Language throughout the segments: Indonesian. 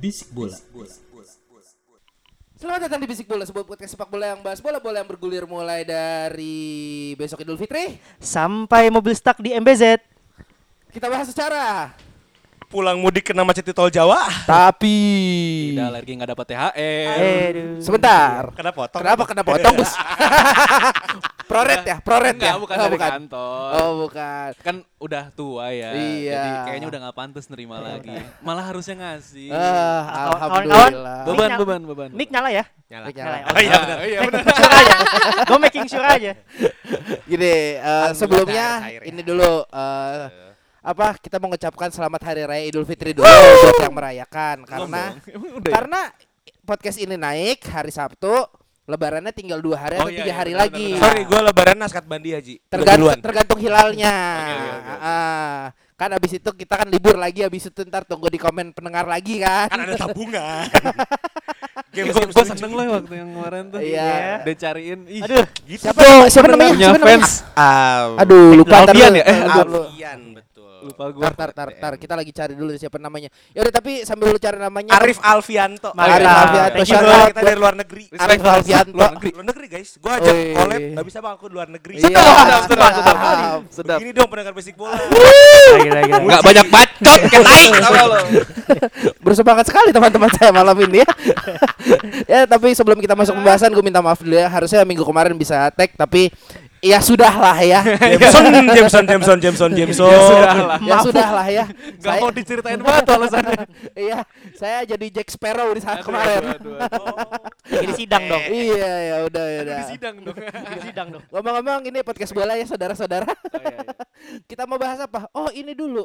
Bisik bola. Selamat datang di Bisik Bola, sebuah podcast sepak bola yang bahas bola-bola yang bergulir mulai dari besok Idul Fitri. Sampai mobil stuck di MBZ. Kita bahas secara pulang mudik kena macet di tol Jawa. tapi Tidak lagi nggak dapat THR. Aduh. sebentar. Kena potong. Kenapa kena potong, Bos? proret ya, proret Enggak, ya. bukan oh, dari bukan. kantor. Oh, bukan. Kan udah tua ya. Iya. Jadi kayaknya udah nggak pantas nerima lagi. Malah harusnya ngasih. Ah, Kawan-kawan, alhamdulillah. beban, beban, beban. Mic nyala ya? Nyala. Nyala. Oh iya benar. iya benar. Sure aja. Gue making sure aja. Gini, eh, sebelumnya ya. ini dulu eh, apa kita mengucapkan selamat hari raya Idul Fitri dulu buat yang merayakan karena ya? karena podcast ini naik hari Sabtu, lebarannya tinggal dua hari Oh, atau iya, tiga iya, hari benar, lagi. benar, Sorry, gue lebaran naskat Bandi Haji. Tergantung tergantung hilalnya. Oke, oke, oke. Ah, kan abis itu kita kan libur lagi, abis itu ntar tunggu di komen pendengar lagi kan. Kan ada tabungan. Gue Games games gue lucu. seneng loh waktu yang kemarin tuh. Iya. Udah cariin. Ih, Aduh. Gitu. Siapa siapa namanya? punya Siapa namanya? fans. Ah, Aduh, lupa Alfian dulu. ya? Eh, dulu. Alfian, betul. Lupa gue. Tar, tar, tar, tar. Kita lagi cari dulu siapa namanya. Ya udah tapi sambil lu cari namanya. Arif Alfianto. Mantap. Arif Alfianto. Thank you, Shout Kita, out kita buat dari luar negeri. Arif Alfianto. luar negeri. Luar negeri guys. Gue ajak Oi. collab, gak bisa bang aku luar negeri. Iya. Sedap, sedap, sedap. Sedap. Sedap. Begini dong pendengar basic bola. Enggak banyak bacot kayak lo? Bersemangat sekali teman-teman saya malam ini ya. ya tapi sebelum kita masuk pembahasan gue minta maaf dulu ya. Harusnya minggu kemarin bisa tag tapi ya sudah lah ya. Jameson, Jameson, Jameson, Jameson, Jameson. Ya sudah lah. ya sudah lah ya. Enggak Saya- mau diceritain banget alasannya. Iya, saya jadi Jack Sparrow di saat kemarin. Aduh, aduh, aduh. Lagi di sidang dong. Iya, ya udah ya udah. Di sidang dong. Lagi di sidang dong. Ngomong-ngomong ini podcast bola ya saudara-saudara. Oh, iya, iya. Kita mau bahas apa? Oh, ini dulu.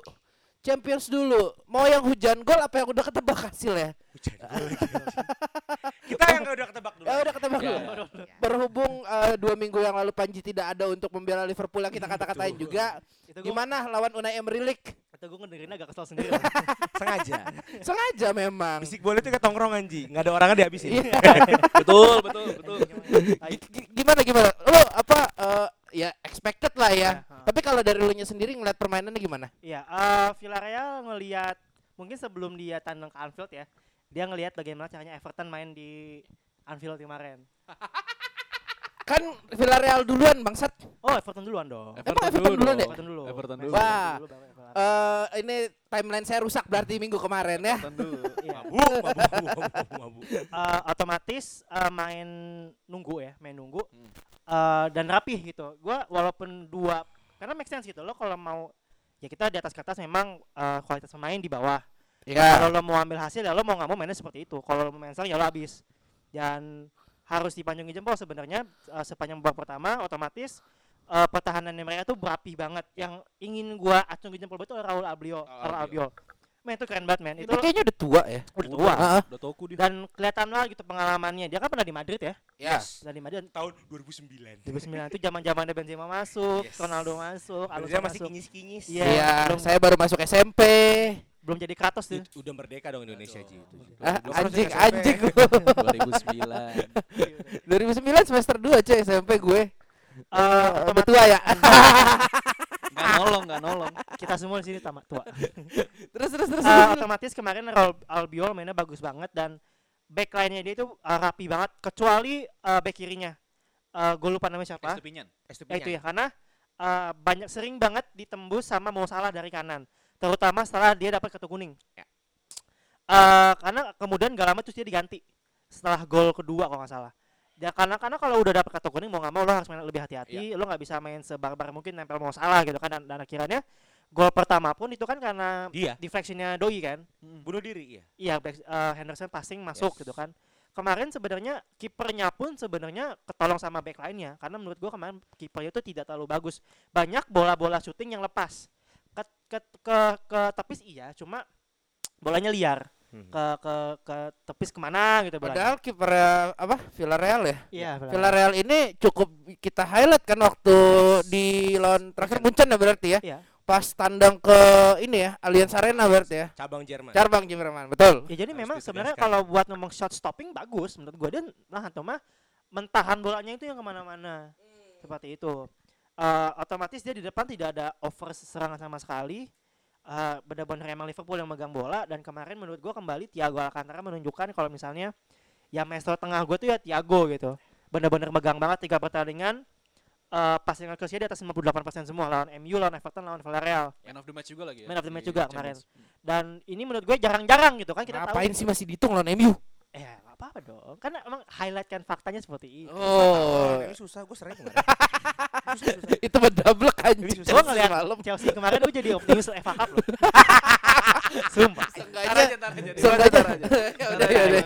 Champions dulu. Mau yang hujan gol apa yang udah ketebak hasilnya? Kita yang udah ketebak dulu. Ya udah ketebak Ya, dulu. ya. Berhubung eh, dua minggu yang lalu Panji tidak ada untuk membela Liverpool yang kita kata-katain juga. Gimana lawan Unai Emery League? itu gue ngedengerin agak kesel sendiri. Sengaja. Sengaja memang. Bisik bola itu kayak tongkrongan Ji. Gak ada orangnya dihabisin. Iya. Betul, betul, betul. Gi- gi- gimana gimana? Lo apa eh, ya expected lah ya. Ya, Tapi kalau dari lu nya sendiri ngeliat permainannya gimana? Iya, eh Villarreal ngelihat mungkin sebelum dia tandang ke Anfield ya, dia ngelihat bagaimana caranya Everton main di Anfield kemarin. Kan Villarreal duluan bangsat. Oh, Everton duluan dong. Emang Everton duluan ya? Everton dulu. Everton dulu. Wah. Dulu. Eh ini timeline saya rusak berarti minggu kemarin ya. Dulu. Iya. Mabuk, mabuk, mabuk, mabuk. Eh, otomatis eh, main nunggu ya, main nunggu Hmm. Eh, dan rapih gitu. Gua walaupun dua karena make sense gitu lo kalau mau ya kita di atas kertas memang eh, kualitas pemain di bawah. Kalau lo mau ambil hasil ya lo mau nggak mau mainnya seperti itu. Kalau lo mau main serang ya lo habis. Dan harus dipanjungi jempol sebenarnya eh, sepanjang babak pertama otomatis eh, pertahanannya mereka tuh berapi banget. Yang ingin gua acungi jempol itu Raul. Raul Albiol. Men itu keren banget men. Itu Itu kayaknya udah tua ya. udah tua. Heeh. Udah toku dia. Dan kelihatan lah gitu pengalamannya. Dia kan pernah di Madrid ya. Yes. Dan di Madrid Tahun 2009. 2009 itu zaman-zamannya Benzema masuk, Yes. Ronaldo masuk, Alonso Dia masih masuk. kinyis-kinyis. Iya. Iya, belum- saya baru masuk SMP. Belum jadi Kratos tuh. Udah merdeka dong Indonesia Ji. Ah, anjing, anjing. 2009. 2009 semester 2 cuy SMP gue. Eh, Eh, udah tua ya. Enggak nolong, enggak nolong. kita semua di sini tamat tua. terus terus terus. Terus. otomatis kemarin Raul Albiol mainnya bagus banget dan back line-nya dia itu eh, rapi banget kecuali eh, back kirinya. Eh gue lupa namanya siapa. Estupinyan. Ya, itu ya karena eh, banyak sering banget ditembus sama Mo Salah dari kanan, terutama setelah dia dapat kartu kuning. Ya. Eh, karena kemudian gak lama terus dia diganti setelah gol kedua kalau nggak salah. Ya karena karena kalau udah dapat kartu kuning mau nggak mau lo harus main lebih hati-hati, lo nggak bisa main sebarbar mungkin nempel Mo Salah gitu kan dan, dan akhirnya gol pertama pun itu kan karena Iya. deflectionnya Doi kan. Bunuh diri, iya. Iya, eh, Henderson passing masuk Yes. gitu kan. Kemarin sebenarnya kipernya pun sebenarnya ketolong sama back lainnya karena menurut gua kemarin kipernya itu tidak terlalu bagus. Banyak bola-bola syuting yang lepas. Ke ke ke, ke tepis iya, cuma bolanya liar. Hmm. Ke ke ke tepis ke mana gitu bolanya. Padahal kiper apa Villarreal ya. Iya, benar. Villarreal ini cukup kita highlight kan waktu di lawan terakhir Munchen ya berarti ya. Iya. Pas tandang ke ini ya Allianz Arena berarti ya. Cabang Jerman. Carbang Jerman, betul. Ya jadi Harus memang sebenarnya kalau buat ngomong shot stopping bagus menurut gua dan nah Toma mentahan bolanya itu yang ke mana-mana seperti itu. Eh, otomatis dia di depan tidak ada over serangan sama sekali. Eh, benar-benar emang Liverpool yang megang bola dan kemarin menurut gua kembali Thiago Alcantara menunjukkan kalau misalnya ya maestro tengah gua tuh ya Thiago gitu. Benar-benar megang banget tiga pertandingan. Eh passing accuracy di atas 58% semua lawan MU, lawan Everton, lawan Villarreal. Man of the match juga lagi ya. Man of the match di juga kemarin. Dan ini menurut gue jarang-jarang gitu kan kita tahu. Ngapain sih masih dihitung lawan MU? Eh, nggak apa-apa dong. Kan emang highlight kan faktanya seperti itu. Oh, Ini susah, gue sering kemarin. itu mendablek anjing. Gue ngeliat malam. Chelsea kemarin gue jadi optimis FA Cup loh. Sumpah. Tar aja, tar aja. Seenggaknya ya udah ya udah.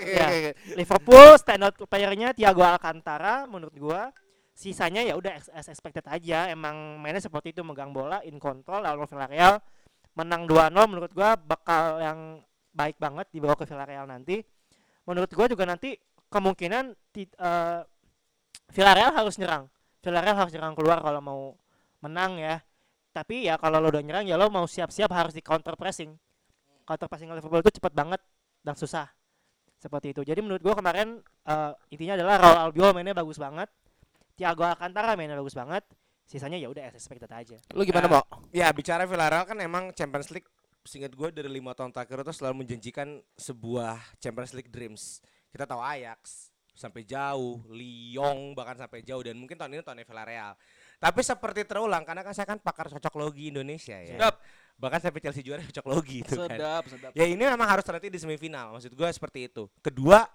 ya. Ya. Liverpool standout player-nya Thiago Alcantara menurut gua. Sisanya ya udah as- as expected aja. Emang mainnya seperti itu megang bola, in control lawan Villarreal. Menang 2-0 menurut gua bakal yang baik banget dibawa ke Villarreal nanti. Menurut gua juga nanti kemungkinan ti- eh, Villarreal harus nyerang. Villarreal harus nyerang keluar kalau mau menang ya. Tapi ya kalau lo udah nyerang ya lo mau siap-siap harus di counter pressing. Counter pressing Liverpool itu cepat banget dan susah. Seperti itu. Jadi menurut gua kemarin eh, intinya adalah Raul Albiol mainnya bagus banget. Thiago Alcantara mainnya bagus banget. Sisanya ya udah as expected aja. Lu gimana, Eh, Mo? Ya bicara Villarreal kan emang Champions League seingat gue dari lima tahun terakhir itu selalu menjanjikan sebuah Champions League dreams. Kita tahu Ajax sampai jauh, Lyon bahkan sampai jauh dan mungkin tahun ini tahunnya Villarreal. Tapi seperti terulang karena kan saya kan pakar cocok logi Indonesia ya. Sedap. Bahkan sampai Chelsea juara cocok logi itu kan. Sedap, sedap. Ya ini memang harus terhenti di semifinal. Maksud gue seperti itu. Kedua,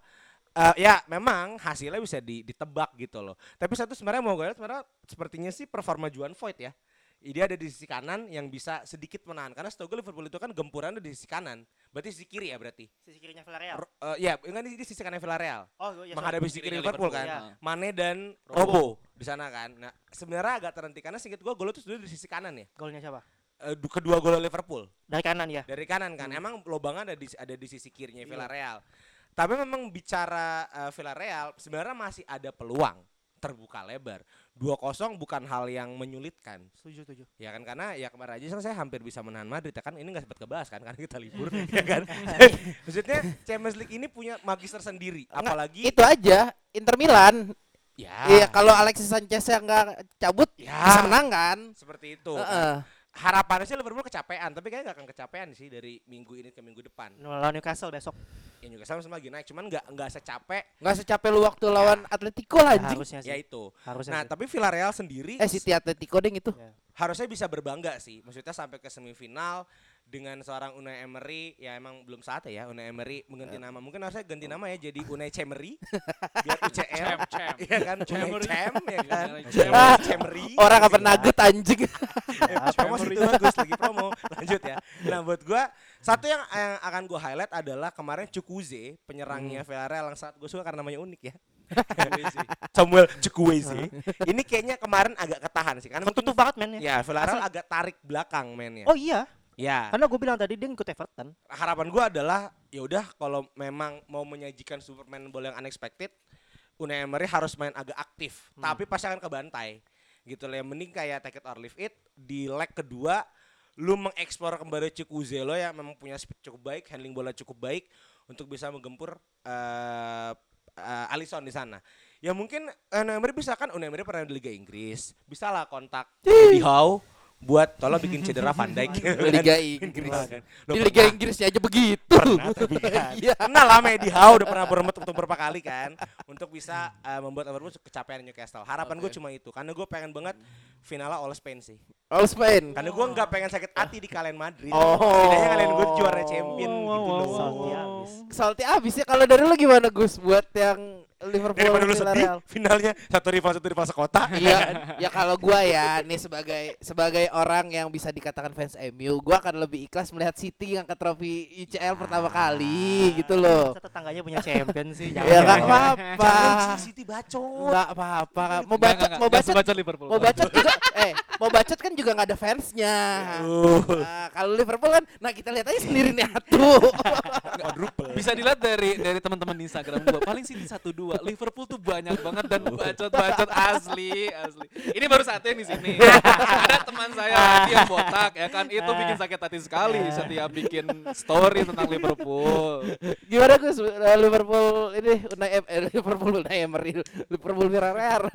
eh, ya memang hasilnya bisa di- ditebak gitu loh. Tapi satu sebenarnya mau gue lihat sebenarnya sepertinya sih performa Juan Voigt ya. Dia ada di sisi kanan yang bisa sedikit menahan. Karena setahu gue Liverpool itu kan gempurannya di sisi kanan. Berarti sisi kiri ya berarti. Sisi kirinya Villarreal. R- eh, ya, enggak di, di sisi kanan Villarreal. Oh, ya, menghadapi sisi kiri Liverpool, Liverpool, kan. ya. Mane dan Robo. Robo di sana kan. Nah, sebenarnya agak terhenti karena singkat gue gol itu sudah di sisi kanan ya. golnya siapa? Eh, du- kedua gol Liverpool Dari kanan ya. dari kanan kan. Hmm. Emang lubangnya ada di ada di sisi kirinya Iya. Villarreal. Tapi memang bicara eh, Villarreal sebenarnya masih ada peluang terbuka lebar. 2-0 bukan hal yang menyulitkan. Setuju, setuju. Ya kan karena ya kemarin aja kan saya hampir bisa menahan Madrid ya kan ini nggak sempat kebahas kan karena kita libur ya kan. Maksudnya Champions League ini punya magis tersendiri apalagi Itu aja Inter Milan. ya Iya, kalau Alexis Sanchez yang nggak cabut Ya. bisa menang kan? seperti itu. Heeh. kan. Harapannya sih Liverpool kecapean tapi kayaknya nggak akan kecapean sih dari minggu ini ke minggu depan. Lawan Newcastle besok. Ya juga sama lagi naik cuman nggak nggak secapek Nggak secapek lu waktu lawan Atletico lah Ya, anjing. harusnya sih. ya itu. Harusnya Nah, sih. tapi Villarreal sendiri Eh City Atletico ding itu. harusnya bisa berbangga sih. Maksudnya sampai ke semifinal dengan seorang Unai Emery ya emang belum saatnya ya Unai Emery mengganti nama. Mungkin harusnya ganti nama ya jadi Unai Cemery biar UCL. Cem, cem. Iya kan Unai. Cem ya kan. Unai Ah, Cemery. Orang apa nugget anjing. Eh, promosi itu bagus lagi promo. Lanjut ya. Nah, buat gua satu yang, yang akan gua highlight adalah kemarin Chukwueze, penyerangnya Villarreal yang saat gua suka karena namanya unik ya. Samuel Chukwueze. Ini kayaknya kemarin agak ketahan sih karena Ketutup mungkin- banget mainnya. Ya, Villarreal agak tarik belakang mainnya. Oh iya, Ya, karena gue bilang tadi dia ngikut Everton. harapan gua adalah ya udah kalau memang mau menyajikan Superman bola yang unexpected, Unai Emery harus main agak aktif, tapi pasti akan kebantai. Gitu loh, yang mending kayak take it or leave it di leg kedua lu mengeksplor kembali Chukwueze lo yang memang punya speed cukup baik, handling bola cukup baik untuk bisa menggempur eh eh, Alisson di sana. Ya mungkin eh, Unai Emery bisa kan Unai Emery pernah di Liga Inggris. Bisa lah kontak di Howe buat tolong bikin cedera Van Dijk. Liga Inggris. Kan? Lo Di Liga pernah- Inggrisnya aja begitu. pernah tapi kan Iya. kenal lah Medi Howe udah pernah beremut untuk beberapa kali kan untuk bisa eh, membuat Liverpool kecapean Newcastle harapan gue Oke. cuma itu karena gue pengen banget finalnya all Spain sih All Spain. karena gue nggak pengen sakit hati di kalian Madrid Oh. setidaknya kalian gue juara champion gitu loh Salty abis. Salty abis ya kalau dari lu gimana Gus buat yang Liverpool Daripada lu sedih, finalnya satu rival satu rival sekota. Iya, ya kalau gua ya nih sebagai sebagai orang yang bisa dikatakan fans MU, gua akan lebih ikhlas melihat City yang ke trofi UCL pertama kali gitu loh. Masa tetangganya punya champion sih. jangan. Ya nggak apa-apa. City bacot. Nggak apa-apa. Mau bacot, mau bacot, sebaca Liverpool. mau bacot juga. Eh, mau bacot kan juga nggak ada fansnya. Nah, kalau Liverpool kan, nah kita lihat aja sendiri nih atuh. Bisa dilihat dari dari teman-teman di Instagram gua. Paling sih di satu dua. Liverpool tuh banyak banget dan bacot-bacot asli, asli. Ini baru satu yang di sini. Ada teman saya lagi yang botak ya kan itu bikin sakit hati sekali setiap bikin story tentang Liverpool. Gimana Gus Eh, Liverpool ini Unai eh, Liverpool Unai Emery Liverpool Villarreal.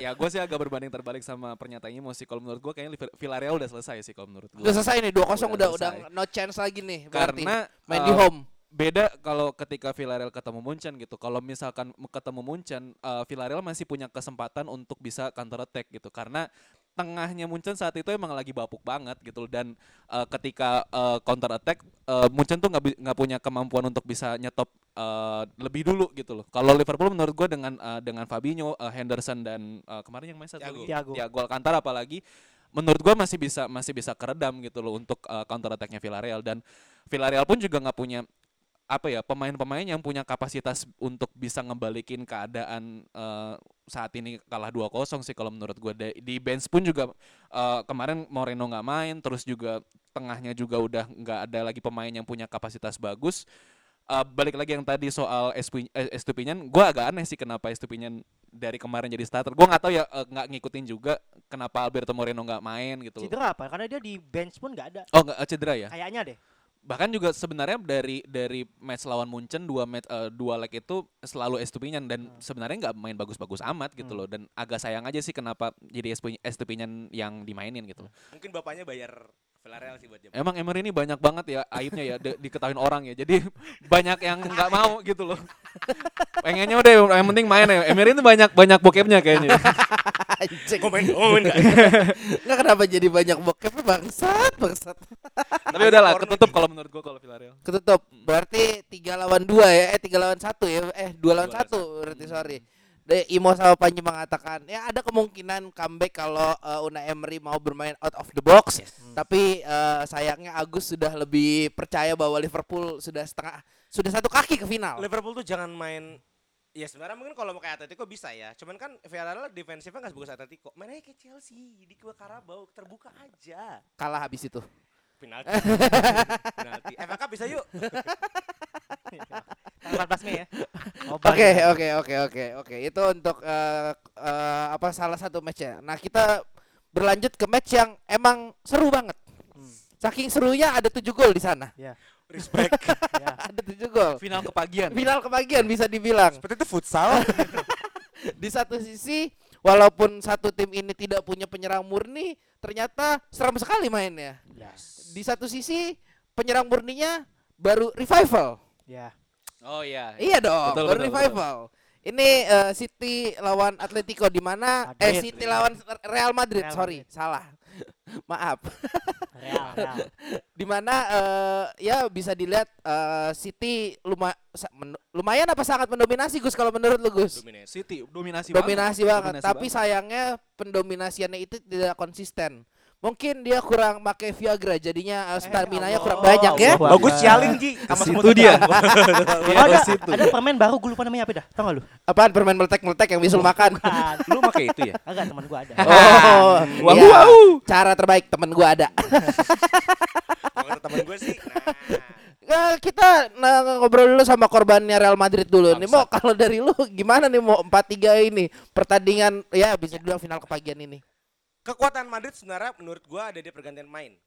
Ya gue sih agak berbanding terbalik sama pernyataannya mau sih kalau menurut gue kayaknya Villarreal udah selesai sih kalau menurut gue. Udah selesai nih 2-0 Udah udah udah no chance lagi nih berarti. Karena main eh, di home. Beda kalau ketika Villarreal ketemu Munchen gitu. Kalau misalkan ketemu Munchen, eh, Villarreal masih punya kesempatan untuk bisa counter attack gitu. Karena tengahnya Munchen saat itu emang lagi bapuk banget gitu dan eh, ketika eh, counter attack eh, Munchen tuh nggak nggak punya kemampuan untuk bisa nyetop eh, lebih dulu gitu loh. Kalau Liverpool menurut gue dengan eh, dengan Fabinho, eh, Henderson dan eh, kemarin yang main satu Thiago. Thiago. Alcantara apalagi menurut gua masih bisa masih bisa keredam gitu loh untuk uh, counter attack-nya Villarreal dan Villarreal pun juga nggak punya apa ya pemain-pemain yang punya kapasitas untuk bisa ngebalikin keadaan uh, saat ini kalah 2-0 sih kalau menurut gua di, di bench pun juga uh, kemarin Moreno nggak main terus juga tengahnya juga udah nggak ada lagi pemain yang punya kapasitas bagus Uh, balik lagi yang tadi soal Estupinian, gue agak aneh sih kenapa Estupinian dari kemarin jadi starter. Gue nggak tahu ya nggak ngikutin juga kenapa Alberto Moreno nggak main gitu. Cedera apa? Karena dia di bench pun nggak ada. Oh nggak cedera ya? Kayaknya deh. Bahkan juga sebenarnya dari dari match lawan Munchen dua match eh, dua leg itu selalu Estupinian dan sebenarnya nggak main bagus-bagus amat gitu loh. Dan agak sayang aja sih kenapa jadi Estu- Estupinian yang dimainin gitu loh. Mungkin bapaknya bayar Villarreal sih buat jam. Emang Emery ini banyak banget ya aibnya ya di- diketahuin orang ya. Jadi banyak yang nggak mau gitu loh. Pengennya udah yang penting main ya. Emery itu banyak banyak bokepnya kayaknya. Anjing. Komen, komen nggak? Nggak kenapa jadi banyak bokep bangsat, bangsat. Tapi udahlah ketutup kalau menurut gua kalau Villarreal. Ketutup. Berarti 3 lawan 2 ya. Eh 3 lawan 1 ya. Eh 2 lawan Dua lawan 1 satu. berarti sorry. De, Imo sama Panji mengatakan ya ada kemungkinan comeback kalau uh, Unai Emery mau bermain out of the box. Tapi uh, sayangnya Agus sudah lebih percaya bahwa Liverpool sudah setengah sudah satu kaki ke final. Liverpool tuh jangan main Ya sebenarnya mungkin kalau mau kayak Atletico bisa ya. Cuman kan Villarreal defensifnya nggak sebagus Atletico. Main aja kayak Chelsea di Kue Karabau terbuka aja. Kalah habis itu. Penalti. Penalti. FA Cup bisa yuk. Tanggal 14 Mei ya. Oke oke oke oke oke itu untuk eh, eh, apa salah satu match ya. Nah kita berlanjut ke match yang emang seru banget. Saking serunya ada tujuh gol di sana. Ya. Respect. ya. ada tujuh gol. Final kepagian. Final kebagian bisa dibilang. Seperti itu futsal. Di satu sisi walaupun satu tim ini tidak punya penyerang murni, ternyata seram sekali mainnya. Yes. Di satu sisi penyerang murninya baru revival. Ya. Oh iya. Iya dong, Betul, baru betul, revival. Ini eh, City lawan Atletico di mana eh Madrid. City lawan Real Madrid, Real sorry, salah. Maaf. Real, real. di mana eh, ya bisa dilihat eh, City luma sa- men- lumayan apa sangat mendominasi Gus kalau menurut lu Gus? Dominasi. City dominasi, Dominasi banget, Dominasi tapi sayangnya pendominasiannya itu tidak konsisten. Mungkin dia kurang pakai Viagra jadinya eh, stamina-nya kurang banyak ya. Allah. Bagus Cialing Ji. Situ dia. Ada, ada permen baru gue lupa namanya apa dah. Tau gak lu? Apaan permen meletek-meletek yang bisa lu makan? Lu pakai itu ya? Agak teman gue ada. Oh, Wow, wow. Cara terbaik temen gua ada. Temen gue sih. Nah, Nah. kita nah, ngobrol dulu sama korbannya Real Madrid dulu. Nih mau kalau dari lu gimana nih mau 4-3 ini pertandingan ya bisa dibilang final kepagian ini. Kekuatan Madrid sebenarnya menurut gua ada di pergantian main.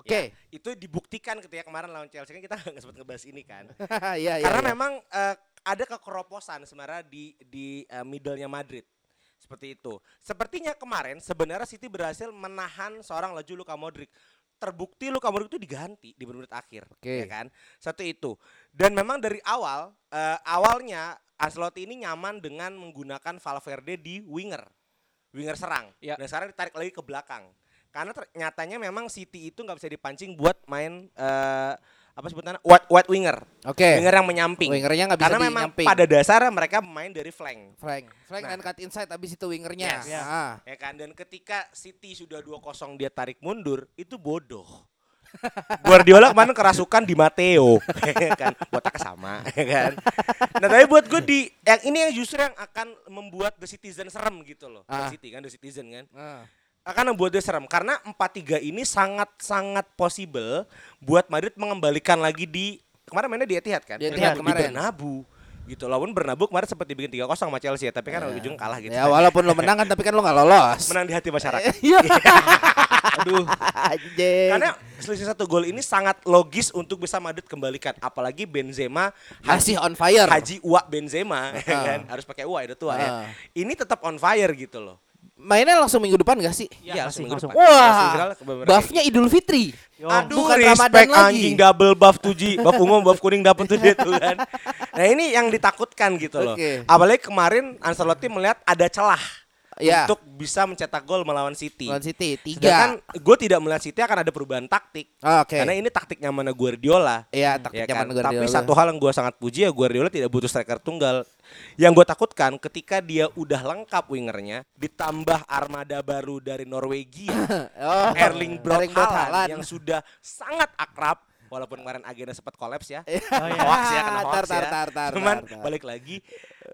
Oke. Itu dibuktikan ketika kemarin lawan Chelsea kan kita nggak sempat ngebahas ini kan. Iya iya. Karena iya. memang eh, ada kekeroposan sebenarnya di di eh, middle-nya Madrid. Seperti itu. Sepertinya kemarin sebenarnya City berhasil menahan seorang laju Luka Modric. Terbukti Luka Modric itu diganti di menit akhir, Oke. ya kan? Satu itu. Dan memang dari awal eh, awalnya Ancelotti ini nyaman dengan menggunakan Valverde di winger. Winger serang. Ya. Dan sekarang ditarik lagi ke belakang. Karena ternyatanya memang City itu nggak bisa dipancing buat main eh, apa sebutannya wide, wide winger. Oke. Winger yang menyamping. Wingernya nggak bisa Karena memang dinyamping. pada dasarnya mereka main dari flank. Frank, Frank Nah. dan cut inside habis itu wingernya. Yes. Ah. Ya kan dan ketika City sudah 2-0 dia tarik mundur itu bodoh. Guardiola kemarin kerasukan di Matteo. Ya kan botaknya sama ya kan? Nah tapi buat gue di yang ini yang justru yang akan membuat The Citizen serem gitu loh. Ah. The City kan The Citizen kan? Ah. akan membuat dia serem. Karena 4-3 ini sangat-sangat possible buat Madrid mengembalikan lagi di kemarin mainnya di Etihad kan? Di Etihad di kemarin. Gitu lawan Bernabeu kemarin sempat dibikin 3-0 sama Chelsea ya, tapi kan ujung kalah gitu Ya walaupun lo menang kan tapi kan lo nggak lolos. menang di hati masyarakat Iya. aduh karena selisih satu gol ini sangat logis untuk bisa Madrid kembalikan apalagi Benzema masih on fire. Haji Uwa Benzema ya Ah. kan harus pakai Uwa itu tua ya Ah. ini tetap on fire gitu loh Mainnya langsung minggu depan gak sih? Iya, langsung, minggu langsung. depan. Wah, Buffnya Idul Fitri. Aduh, bukan respect Ramadan lagi. anjing double buff tuji, buff ungu, buff kuning dapet tuh dia tuh kan. Nah ini yang ditakutkan gitu loh. Oke. Apalagi kemarin Ancelotti melihat ada celah Ya. untuk bisa mencetak gol melawan City. Lawan City Sedangkan tiga. gue tidak melihat City akan ada perubahan taktik. Ah, Oke. Karena ini taktiknya mana Guardiola. Iya, ya taktik kan? Guardiola. Tapi satu hal yang gue sangat puji ya Guardiola tidak butuh striker tunggal. Yang gue takutkan ketika dia udah lengkap wingernya, ditambah armada baru dari Norwegia, oh, Erling Braut Haaland. yang sudah sangat akrab. Walaupun kemarin agennya sempat kolaps ya. Oh, iya. hoax ya kena hoax Tar, tar, ya. tar, tar, Cuman tar, tar. balik lagi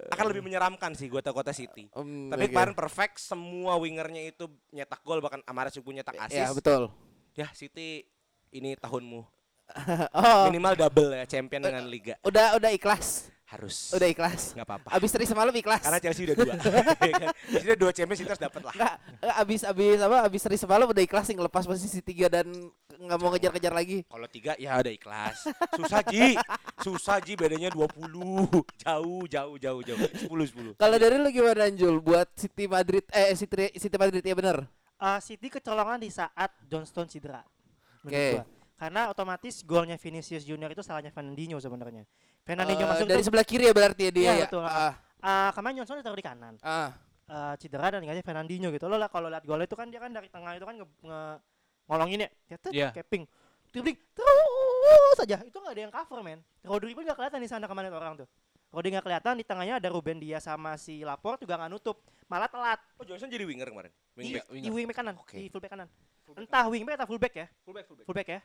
akan lebih menyeramkan sih gue kota City. Hmm, Tapi oke. kemarin perfect semua wingernya itu nyetak gol bahkan Amara juga nyetak Ya assist. betul. Ya City ini tahunmu Oh, minimal double ya champion dengan liga udah udah ikhlas. Harus Udah ikhlas. nggak apa-apa Abis teri semalam ikhlas. karena Chelsea udah dua Ya kan? Chelsea udah dua champion City harus dapat lah Enggak, enggak, abis abis apa abis seri semalam udah ikhlas nih ngelepas posisi tiga dan nggak mau ngejar-ngejar lagi. kalau tiga ya udah ikhlas susah Ji susah Ji bedanya 20 jauh jauh jauh jauh 10 10 Kalau dari lu gimana Anjul buat City Madrid eh City City Madrid ya bener. Uh, City kecolongan di saat Johnston cedera. Oke. gua. Karena otomatis golnya Vinicius Junior itu salahnya Fernandinho sebenarnya. Fernandinho Eh, masuk dari itu, sebelah kiri ya berarti ya dia Iya, ya. betul. Ah, uh, kemarin Johnson ditaruh di kanan. ah. Uh, cedera dan dikasih Fernandinho gitu. Lo lah kalau lihat golnya itu kan dia kan dari tengah itu kan nge, nge- ngolongin ya. Dia tuh Iya. keping. Dribbling terus saja. Itu nggak ada yang cover, men. Rodri pun nggak kelihatan di sana kemarin orang tuh. Rodri nggak kelihatan di tengahnya ada Ruben Dia sama si Laport juga nggak nutup. Malah telat. oh Johnson jadi winger kemarin Di, wingback di wingback kanan, Oke. di fullback kanan. Entah wingback atau fullback ya. fullback fullback fullback ya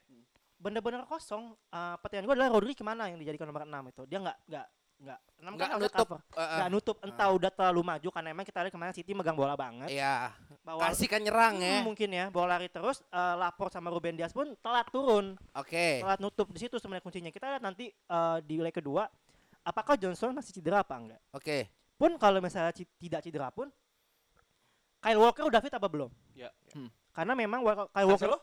bener-bener kosong uh, pertanyaan gue adalah Rodri ke mana yang dijadikan nomor 6 itu dia nggak nggak nggak enam Nggak kan harusnya nutup. cover. Ah, ah. nggak nutup entah udah terlalu maju karena emang kita lihat kemarin City megang bola banget Iya. bawa Kasih kan nyerang Hmm, ya. mungkin ya bola lari terus uh, lapor sama Ruben Dias pun telat turun Oke. telat nutup di situ sebenarnya kuncinya kita lihat nanti uh, di leg kedua apakah Johnson masih cedera apa enggak Oke. pun kalau misalnya tidak cedera pun Kyle Walker udah fit apa belum Ya. Hmm. karena memang Kyle Walker Cancelo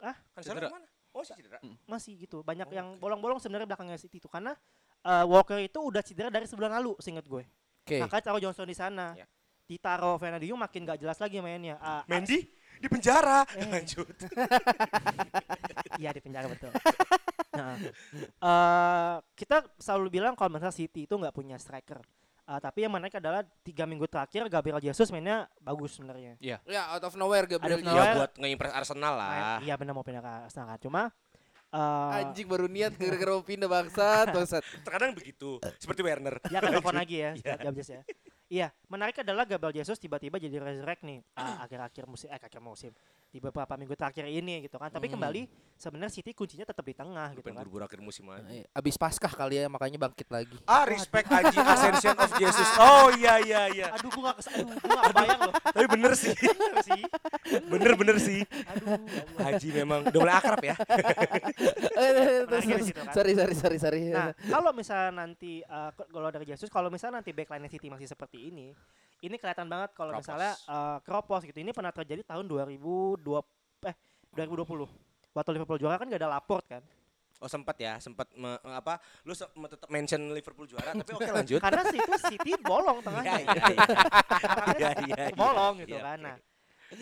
Ah? Cancelo Cedera. mana oh si cedera masih gitu banyak Oh, yang bolong-bolong sebenarnya belakangnya City itu karena uh, Walker itu udah cedera dari sebulan lalu seingat gue Oke. makanya taruh Johnson di sana Ya. ditaruh Fernandinho makin gak jelas lagi mainnya Ah, Mendy di penjara Eh. lanjut iya di penjara betul nah, eh, kita selalu bilang kalau misalnya City itu nggak punya striker Ah, tapi yang menarik adalah tiga minggu terakhir Gabriel Jesus mainnya bagus sebenarnya Ya out of nowhere Gabriel Out of Jesus. ya buat ngeimpress Arsenal lah Main- iya benar mau pindah ke Arsenal kan. cuma eh, Anjing baru niat gara-gara mau pindah bangsat, bangsat. terkadang begitu seperti Werner Ya kan telepon lagi ya, Iya. Gabriel Jesus ya. Iya, menarik adalah Gabriel Jesus tiba-tiba jadi resurrect nih ah, akhir-akhir musim eh akhir musim di beberapa minggu terakhir ini gitu kan. Tapi Hmm. kembali sebenarnya City kuncinya tetap di tengah gitu pengen kan. buru-buru akhir musim aja Eh, Abis Paskah kali ya makanya bangkit lagi. ah respect Aji Ascension of Jesus oh iya iya iya Aduh gua gak kes aduh gua gak bayang loh. tapi bener sih Bener sih. bener bener sih Aduh. ya Allah. Haji memang udah mulai akrab ya Menariknya di situ kan. sorry sorry sorry sorry. Nah, kalau misalnya nanti uh, kalau dari Jesus, kalau misalnya nanti backline City masih seperti ini, ini kelihatan banget kalau misalnya uh, Kropos gitu. Ini pernah terjadi tahun 2020 eh 2020. Waktu Liverpool juara kan gak ada laport kan. oh sempat ya sempat me- apa lu se- tetap mention Liverpool juara tapi oke lanjut Karena situ City bolong tengahnya. Iya, iya, iya. Iya, iya, iya. bolong gitu kan. Nah,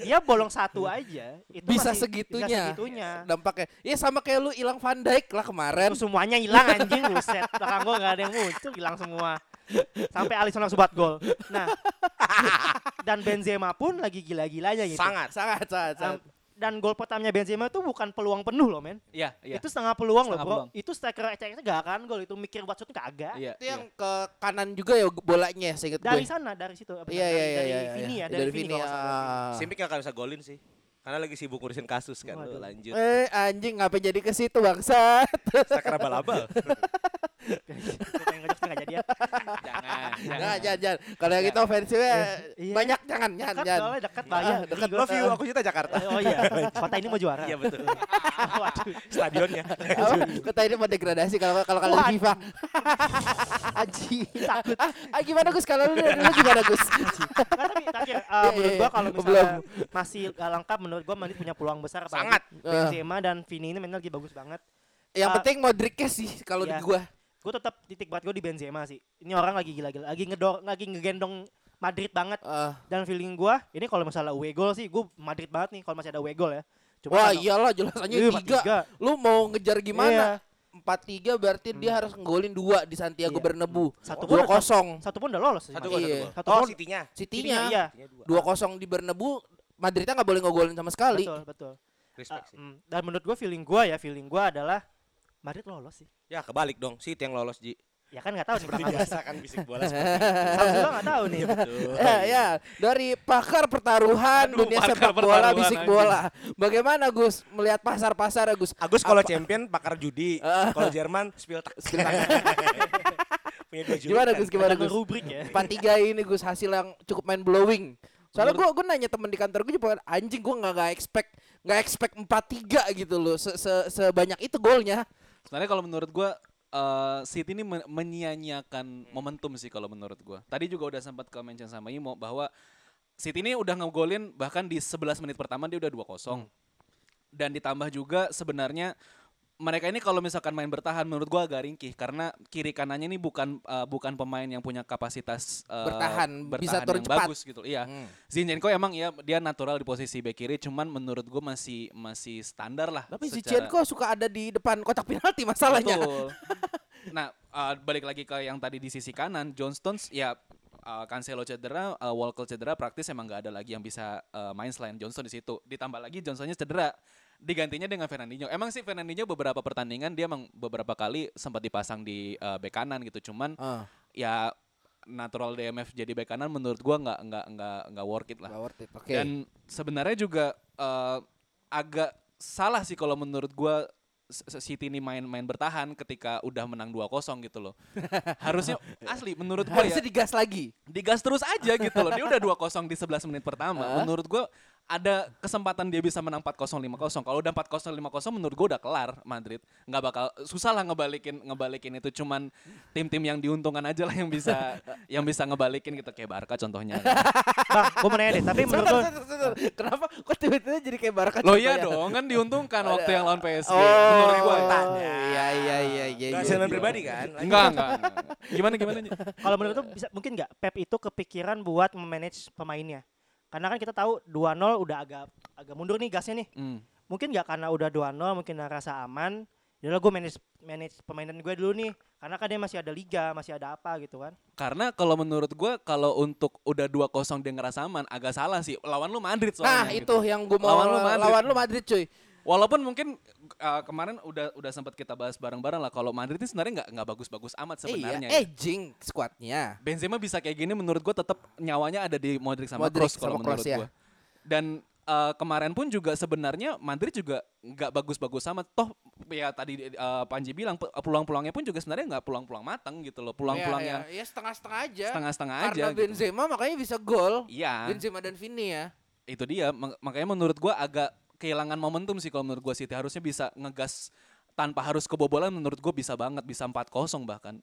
dia bolong satu aja itu Bisa masih- segitunya. Bisa segitunya. Dampaknya. Ya sama kayak lu hilang Van Dijk lah kemarin. Semuanya hilang anjing buset. Belakang gua enggak ada yang muncul, hilang semua. Sampai Alisson langsung buat gol. Nah, dan Benzema pun lagi gila-gilanya gitu. sangat Sangat sangat. Um, sangat. Dan gol pertamanya Benzema itu bukan peluang penuh loh men. Iya, iya. Itu setengah peluang Setengah loh bro. peluang. Itu striker ecek gak akan gol itu mikir buat shoot kagak. Iya, Itu iya. yang ke kanan juga ya bolanya seinget Dari gue. sana dari situ. apa, Iya dari- iya iya Dari iya. Vini iya. ya, dari Vini. Simic gak akan bisa golin sih. Karena lagi sibuk ngurusin kasus kan. Waduh. Tuh, lanjut. Eh anjing ngapa jadi ke situ bangsat? Sakra abal-abal. Gue pengen ngejokes nggak jadi ya. Jangan, Jangan jangan jangan. Kalau yang itu ofensifnya Iya. banyak jangan jangan Dekat jangan. soalnya dekat bahaya. Ah, dekat. Love you, aku cinta Jakarta. Oh iya, kota ini mau juara. Iya betul. Waduh. Stadionnya. Kata ini mau degradasi kalau kalau kalian Waduh. FIFA. Aji, takut. Ah, ah, gimana Gus kalau lu lu gimana Gus? Tapi terakhir, uh, Iya, menurut iya, gua iya. kalau misalnya masih lengkap, menurut gua Madrid punya peluang besar. Sangat. Benzema dan Vini ini mainnya lagi bagus banget. Yang Ah. penting Modricnya sih kalau di Iya. gua. Gue tetap titik berat gue di Benzema sih. Ini orang lagi gila-gila, lagi ngedor, lagi ngegendong Madrid banget. Ah. Dan feeling gua, ini kalau masalah away goal sih, gue Madrid banget nih kalau masih ada away goal ya. Cuma Wah kalau- iyalah jelasannya Iya, tiga. 4-3. Lu mau ngejar Iya. gimana? Empat tiga berarti dia harus nggolin dua di Santiago Iya. Bernabeu. Satu pun Dua kosong. Satu pun udah lolos. Satu gol, Iya. satu. Satu Oh. City-nya. City-nya, City-nya iya. Dua kosong di Bernabeu. Madridnya nggak boleh ngegolin sama sekali. Betul, betul. Respect sih. mm, dan menurut gue feeling gue ya feeling gue adalah Madrid lolos sih. Ya kebalik dong, City yang lolos Ji. Ya kan nggak tahu nih Seperti biasa kan bisik bola seperti Sama juga nggak tahu nih. itu. Ya, ya, dari pakar pertaruhan Aduh, dunia pakar sepak bola pertaruhan bisik anjing. bola. Bagaimana Gus melihat pasar-pasar ya Gus? Agus kalau champion pakar judi, Ah. kalau Jerman. Punya dua julukan. Gimana Gus? Gimana Gus? rubrik ya. Empat tiga ini Gus hasil yang cukup main blowing. Soalnya gue gue nanya temen di kantor gue juga anjing gue nggak nggak expect nggak expect empat tiga gitu loh se, se- sebanyak itu golnya. Sebenarnya kalau menurut gua eh City ini men- menyia-nyiakan momentum sih kalau menurut gua. Tadi juga udah sempat ke mention sama Imo bahwa City ini udah ngegolin bahkan di 11 menit pertama dia udah 2-0. Dan ditambah juga sebenarnya mereka ini kalau misalkan main bertahan menurut gua agak ringkih karena kiri kanannya ini bukan eh, bukan pemain yang punya kapasitas eh, Bertahan, bisa turun yang cepat. bagus gitu. Iya. Hmm. Zinchenko emang ya dia natural di posisi back kiri cuman menurut gua masih masih standar lah. Tapi secara- Zinchenko suka ada di depan kotak penalti masalahnya. Betul. nah, uh, balik lagi ke yang tadi di sisi kanan, John Stones ya uh, Cancelo cedera, uh, Walker cedera, praktis emang nggak ada lagi yang bisa uh, main selain Johnson di situ. Ditambah lagi Johnsonnya cedera, digantinya dengan Fernandinho. Emang sih Fernandinho beberapa pertandingan dia emang beberapa kali sempat dipasang di uh, bek kanan gitu, cuman Ah, ya natural DMF jadi bek kanan menurut gua nggak nggak nggak nggak worth it lah. nggak worth it. Oke. Dan sebenarnya juga eh, agak salah sih kalau menurut gua City ini main-main bertahan ketika udah menang 2-0 gitu loh. Harusnya asli menurut gua ya Harusnya digas lagi. digas terus aja gitu loh. Dia udah 2-0 di 11 menit pertama. Hah? Menurut gua ada kesempatan dia bisa menang 4-0 5-0. Kalau udah 4-0 5-0 menurut gua udah kelar Madrid. nggak bakal susah lah ngebalikin ngebalikin itu cuman tim-tim yang diuntungkan aja lah yang bisa yang bisa ngebalikin gitu kayak Barca contohnya. Bang, gue mau nanya deh, tapi menurut gue. Kenapa kok tiba-tiba jadi kayak Barca Loh iya dong, kan diuntungkan waktu yang lawan PSG. Oh, menurut gua. iya iya iya iya. Gak iya, iya. pribadi kan? Enggak, enggak, enggak. Gimana gimana kalau menurut tuh bisa mungkin nggak Pep itu kepikiran buat memanage pemainnya. Karena kan kita tahu 2-0 udah agak agak mundur nih gasnya nih. Hmm. Mungkin nggak karena udah 2-0 mungkin rasa aman. Yaudahlah gue manage manage pemainan gue dulu nih. Karena kan dia masih ada liga, masih ada apa gitu kan. Karena kalau menurut gua kalau untuk udah 2-0 dia ngerasa aman agak salah sih. Lawan lu Madrid soalnya. Nah, gitu. itu yang gue mau Lawan lu Madrid. lawan lu Madrid cuy. Walaupun mungkin uh, kemarin udah udah sempat kita bahas bareng-bareng lah kalau Madrid ini sebenarnya nggak nggak bagus-bagus amat sebenarnya. Iya, ya. edging squadnya. Benzema bisa kayak gini menurut gua tetap nyawanya ada di Modric sama Modric Kroos kalau sama menurut ya. gua. Dan uh, kemarin pun juga sebenarnya Madrid juga nggak bagus-bagus amat. Toh ya tadi uh, Panji bilang pe- peluang-peluangnya pun juga sebenarnya nggak peluang-peluang matang gitu loh. Peluang-peluang yang ya, setengah-setengah aja. setengah-setengah Karena aja. gitu. Benzema makanya bisa gol. Iya. Benzema dan Vini ya. itu dia mak- makanya menurut gua agak kehilangan momentum sih kalau menurut gua City harusnya bisa ngegas tanpa harus kebobolan menurut gua bisa banget bisa 4-0 bahkan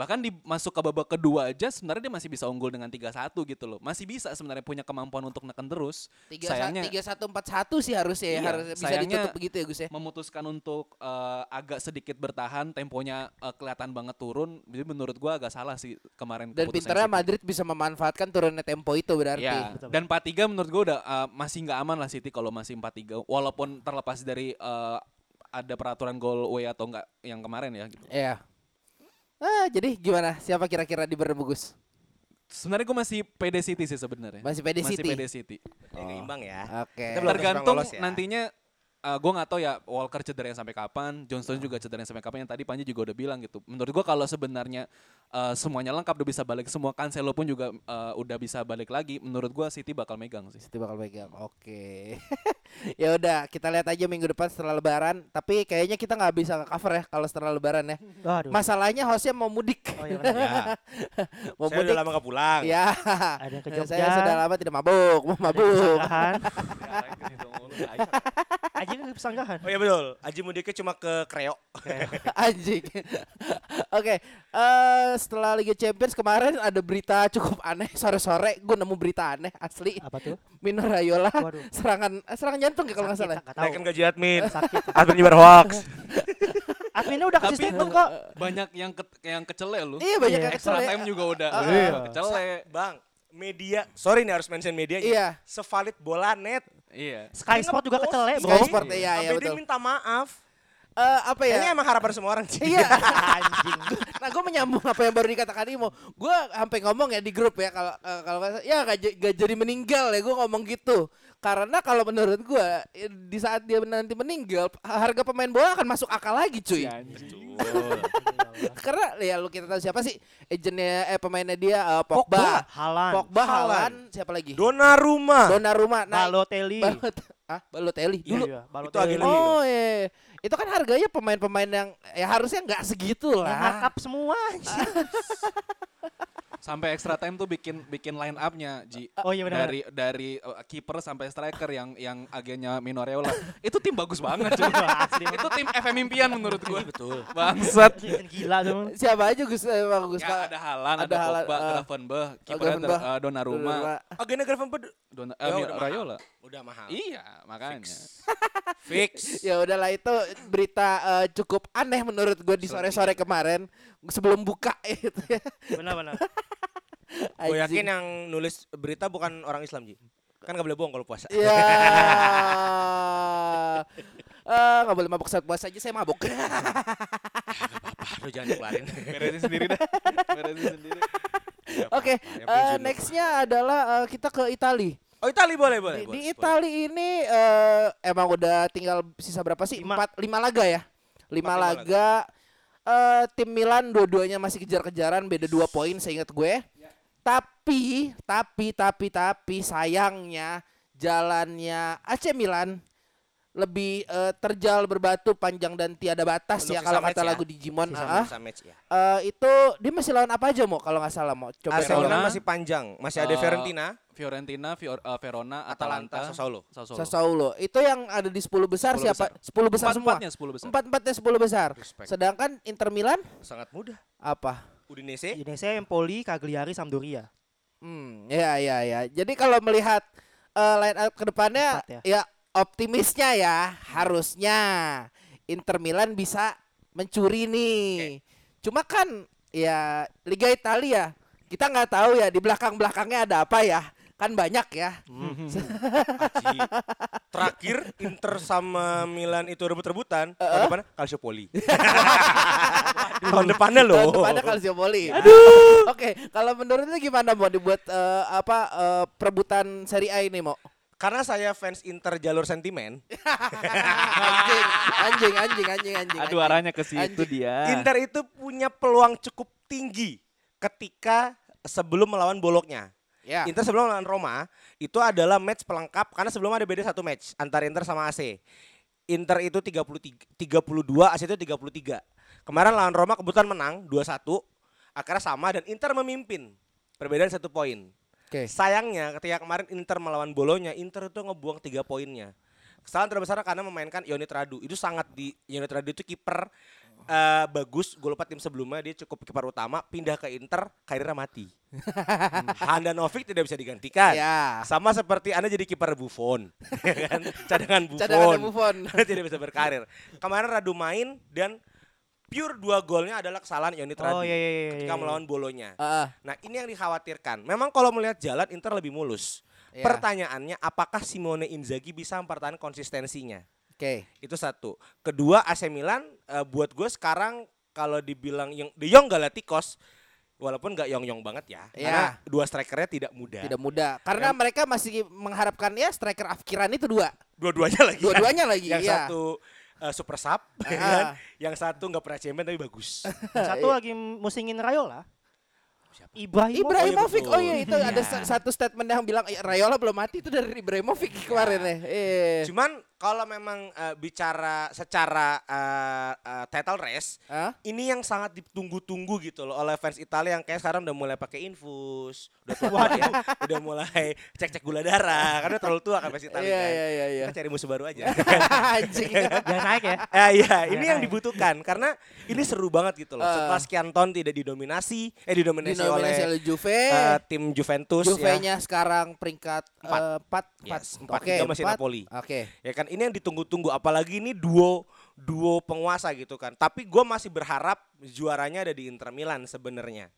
bahkan di masuk ke babak kedua aja sebenarnya dia masih bisa unggul dengan 3-1 gitu loh masih bisa sebenarnya punya kemampuan untuk neken terus Tiga sayangnya tiga satu empat satu sih harusnya ya Iya, harus bisa sayangnya- ditutup begitu ya Gus ya. memutuskan untuk eh, agak sedikit bertahan temponya eh, kelihatan banget turun jadi menurut gua agak salah sih kemarin Dan keputusan pinternya City. Madrid bisa memanfaatkan turunnya tempo itu berarti. Ya, Betul. dan 4-3 menurut gue udah uh, masih nggak aman lah City kalau masih 4-3 walaupun terlepas dari uh, ada peraturan gol away atau enggak yang kemarin ya gitu. Iya. Ah, jadi gimana? Siapa kira-kira di Bernabeu Gus? sebenarnya gue masih PD City sih sebenarnya. Masih PD Masih City? PD City. Ya, imbang ya. Oke. Belum Tergantung ya. nantinya uh, gue nggak tahu ya Walker cederanya sampai kapan, Johnston juga cederanya sampai kapan. Yang tadi Panji juga udah bilang gitu. Menurut gue kalau sebenarnya uh, semuanya lengkap udah bisa balik semua Cancelo pun juga uh, udah bisa balik lagi. Menurut gue City bakal megang sih. City bakal pegang. Oke. ya udah, kita lihat aja minggu depan setelah lebaran, tapi kayaknya kita nggak bisa cover ya kalau setelah lebaran ya. Waduh. Masalahnya hostnya mau mudik. Oh iya. Ya. mau Saya udah mudik. lama gak pulang. Ya. Ada yang ke Jogja. Saya sudah lama tidak mabuk, mau mabuk. kesanggahan. Aja ke pesanggahan. Oh iya betul. Aji mudiknya cuma ke Kreo. Anjing. Oke, eh setelah Liga Champions kemarin ada berita cukup aneh sore-sore gue nemu berita aneh asli. Apa tuh? Mino Raiola Waduh. serangan eh, serangan jantung ya kalau nggak salah. ya? Naikin gaji admin. Sakit. admin nyebar hoax. Adminnya udah kasih statement kok. banyak yang ke, yang kecele lu. Iya banyak Iya. yang Extra kesel ya. time juga udah Iya. kecele. Bang, media, sorry nih harus mention media. Iya. Sevalid bola net. Iya. Sky Sport juga ngepost. kecele, bro. Sky Sport iya iya Sampai dia betul. minta maaf. Eh apa ya? Kayaknya emang harapan semua orang sih. Iya. Anjing. nah gue menyambung apa yang baru dikatakan Imo. Gue sampai ngomong ya di grup ya kalau eh, kalau ya gak, gak jadi meninggal ya gue ngomong gitu. Karena kalau menurut gue di saat dia nanti meninggal harga pemain bola akan masuk akal lagi cuy. Karena ya lu kita tahu siapa sih agennya eh pemainnya dia eh, Pogba. Halan. Pogba. Haaland, siapa lagi? Donnarumma. Donnarumma. Nah, Balotelli. Balot, ah, Balotelli Iya, dulu. Iya, Itu Balotelli. Lebih Oh iya. Itu kan harganya pemain-pemain yang ya harusnya nggak segitu Yang lah. markup semua. Sampai extra time tuh bikin bikin line up-nya Ji. Oh iya benar. Dari dari uh, kiper sampai striker yang yang agennya Mino Raiola. itu tim bagus banget cuy. Itu tim FM impian menurut gua. Betul. Bangsat. Season gila tuh. Siapa aja Gus eh, Gus? Ya, ada Halan, ada, Ada Pogba, eh. Gravenberch, Oh, kipernya uh, Donnarumma, Agenda Gravenberch Donna, Ya, eh, Mino udah mahal. Raiola. udah mahal. Iya, makanya. Fix. Ya udahlah itu berita eh, cukup aneh menurut gue di sore-sore kemarin sebelum buka itu ya. Benar-benar. Gue yakin yang nulis berita bukan orang Islam Ji. Kan gak boleh bohong kalau puasa. Ya. Eh, nggak boleh mabuk saat puasa aja saya mabuk. Aduh jangan dikeluarin. Beresin sendiri dah. Beresin sendiri. Oke, eh, nextnya adalah eh, kita ke Itali. Oh Itali boleh boleh. Di, boleh, di boleh. Itali ini eh, emang udah tinggal sisa berapa sih? Lima. Empat, lima laga ya. Lima Empat, lima laga. Eh, tim Milan dua-duanya masih kejar-kejaran, beda dua poin seingat gue. Tapi, tapi, tapi, tapi sayangnya jalannya AC Milan lebih eh, terjal berbatu panjang dan tiada batas Untuk ya kalau kata ya. lagu Digimon. Sisa, Ah, sisa match ya. eh, itu dia masih lawan apa aja mau kalau nggak salah mau coba. Milan masih panjang. Masih ada Eh, Fiorentina, Fiorentina, Fior- uh, Verona, Atalanta, Atalanta, Sassuolo. Sassuolo. Sassuolo. Itu yang ada di 10 besar 10 siapa? 10 besar semua. Empat-empatnya 10 besar. Empat-empatnya 10 besar. Respect. Sedangkan Inter Milan Sangat mudah. apa? Udinese. Indonesia Empoli, Cagliari, Sampdoria. Hmm, ya ya ya. Jadi kalau melihat eh, line up ke depannya Empat ya. Optimisnya ya harusnya Inter Milan bisa mencuri nih. Cuma kan ya Liga Italia kita nggak tahu ya di belakang-belakangnya ada apa ya. Kan banyak ya. Aji. Terakhir Inter sama Milan itu rebut-rebutan. Tahun depan Calciopoli. Tahun depannya loh. Tahun depannya Calciopoli. Aduh. Oke, kalau menurut lu gimana mau dibuat eh, apa eh, perebutan Serie A ini mau? Karena saya fans Inter jalur sentimen, anjing, anjing, anjing, anjing, anjing. Aduh anjing. arahnya ke situ Anjing. dia. Inter itu punya peluang cukup tinggi ketika sebelum melawan Bologna. Ya. Inter sebelum melawan Roma itu adalah match pelengkap karena sebelum ada beda satu match antara Inter sama AC. Inter itu 33 32, AC itu 33. Kemarin lawan Roma kebetulan menang 2-1. Akhirnya sama dan Inter memimpin. Perbedaan satu poin. Oke. Sayangnya ketika kemarin Inter melawan Bolonya, Inter itu ngebuang tiga poinnya. Kesalahan terbesar karena memainkan Yonit Radu. Itu sangat di Yonit Radu itu kiper eh, bagus. Gue lupa tim sebelumnya dia cukup kiper utama. Pindah ke Inter, karirnya mati. Handanovic tidak bisa digantikan. Ya. Sama seperti Anda jadi kiper Buffon, ya kan? Cadangan Buffon. Cadangan Buffon. tidak bisa berkarir. Kemarin Radu main dan pure dua golnya adalah kesalahan Yonit Oh Radu iya iya iya. ketika iya. melawan Bolonya. Heeh. Nah ini yang dikhawatirkan. Memang kalau melihat jalan Inter lebih mulus. Ya. Pertanyaannya apakah Simone Inzaghi bisa mempertahankan konsistensinya? Oke. Itu satu. Kedua AC Milan eh, buat gue sekarang kalau dibilang yang De Jong Galacticos walaupun nggak yong-yong banget ya. Iya. Karena dua strikernya tidak mudah. Tidak mudah. Karena mereka masih mengharapkan ya striker afkiran itu dua. Dua-duanya lagi. kan? Dua-duanya lagi, Yang iya. satu eh, super sub, ya Ah. kan? Yang satu nggak pernah champion tapi bagus. Yang satu lagi musingin Rayola. Ibrahim. Ibrahimovic. betul. Oh iya itu ada sa- satu statement yang bilang "Eh, Rayola belum mati itu dari Ibrahimovic kemarin ya. Eh. Cuman kalau memang eh, bicara secara eh, eh, title race, Hah? ini yang sangat ditunggu-tunggu gitu loh oleh fans Italia yang kayak sekarang udah mulai pakai infus, udah tua ya, udah mulai cek-cek gula darah karena terlalu tua kan fans Italia Iya kan. iya iya iya. Kita cari musuh baru aja. Anjing. Jangan naik ya. Ya iya, ini Ya, yang ya. dibutuhkan karena ini seru banget gitu loh. Ah. Setelah sekian tahun tidak didominasi, eh didominasi, Dinominasi oleh oleh Juve. eh, tim Juventus ya. Juve-nya sekarang peringkat Empat. empat, Yes, empat. empat, Oke, tiga masih empat. Napoli. Oke. Ya kan ini yang ditunggu-tunggu apalagi ini duo duo penguasa gitu kan. Tapi gue masih berharap juaranya ada di Inter Milan sebenarnya.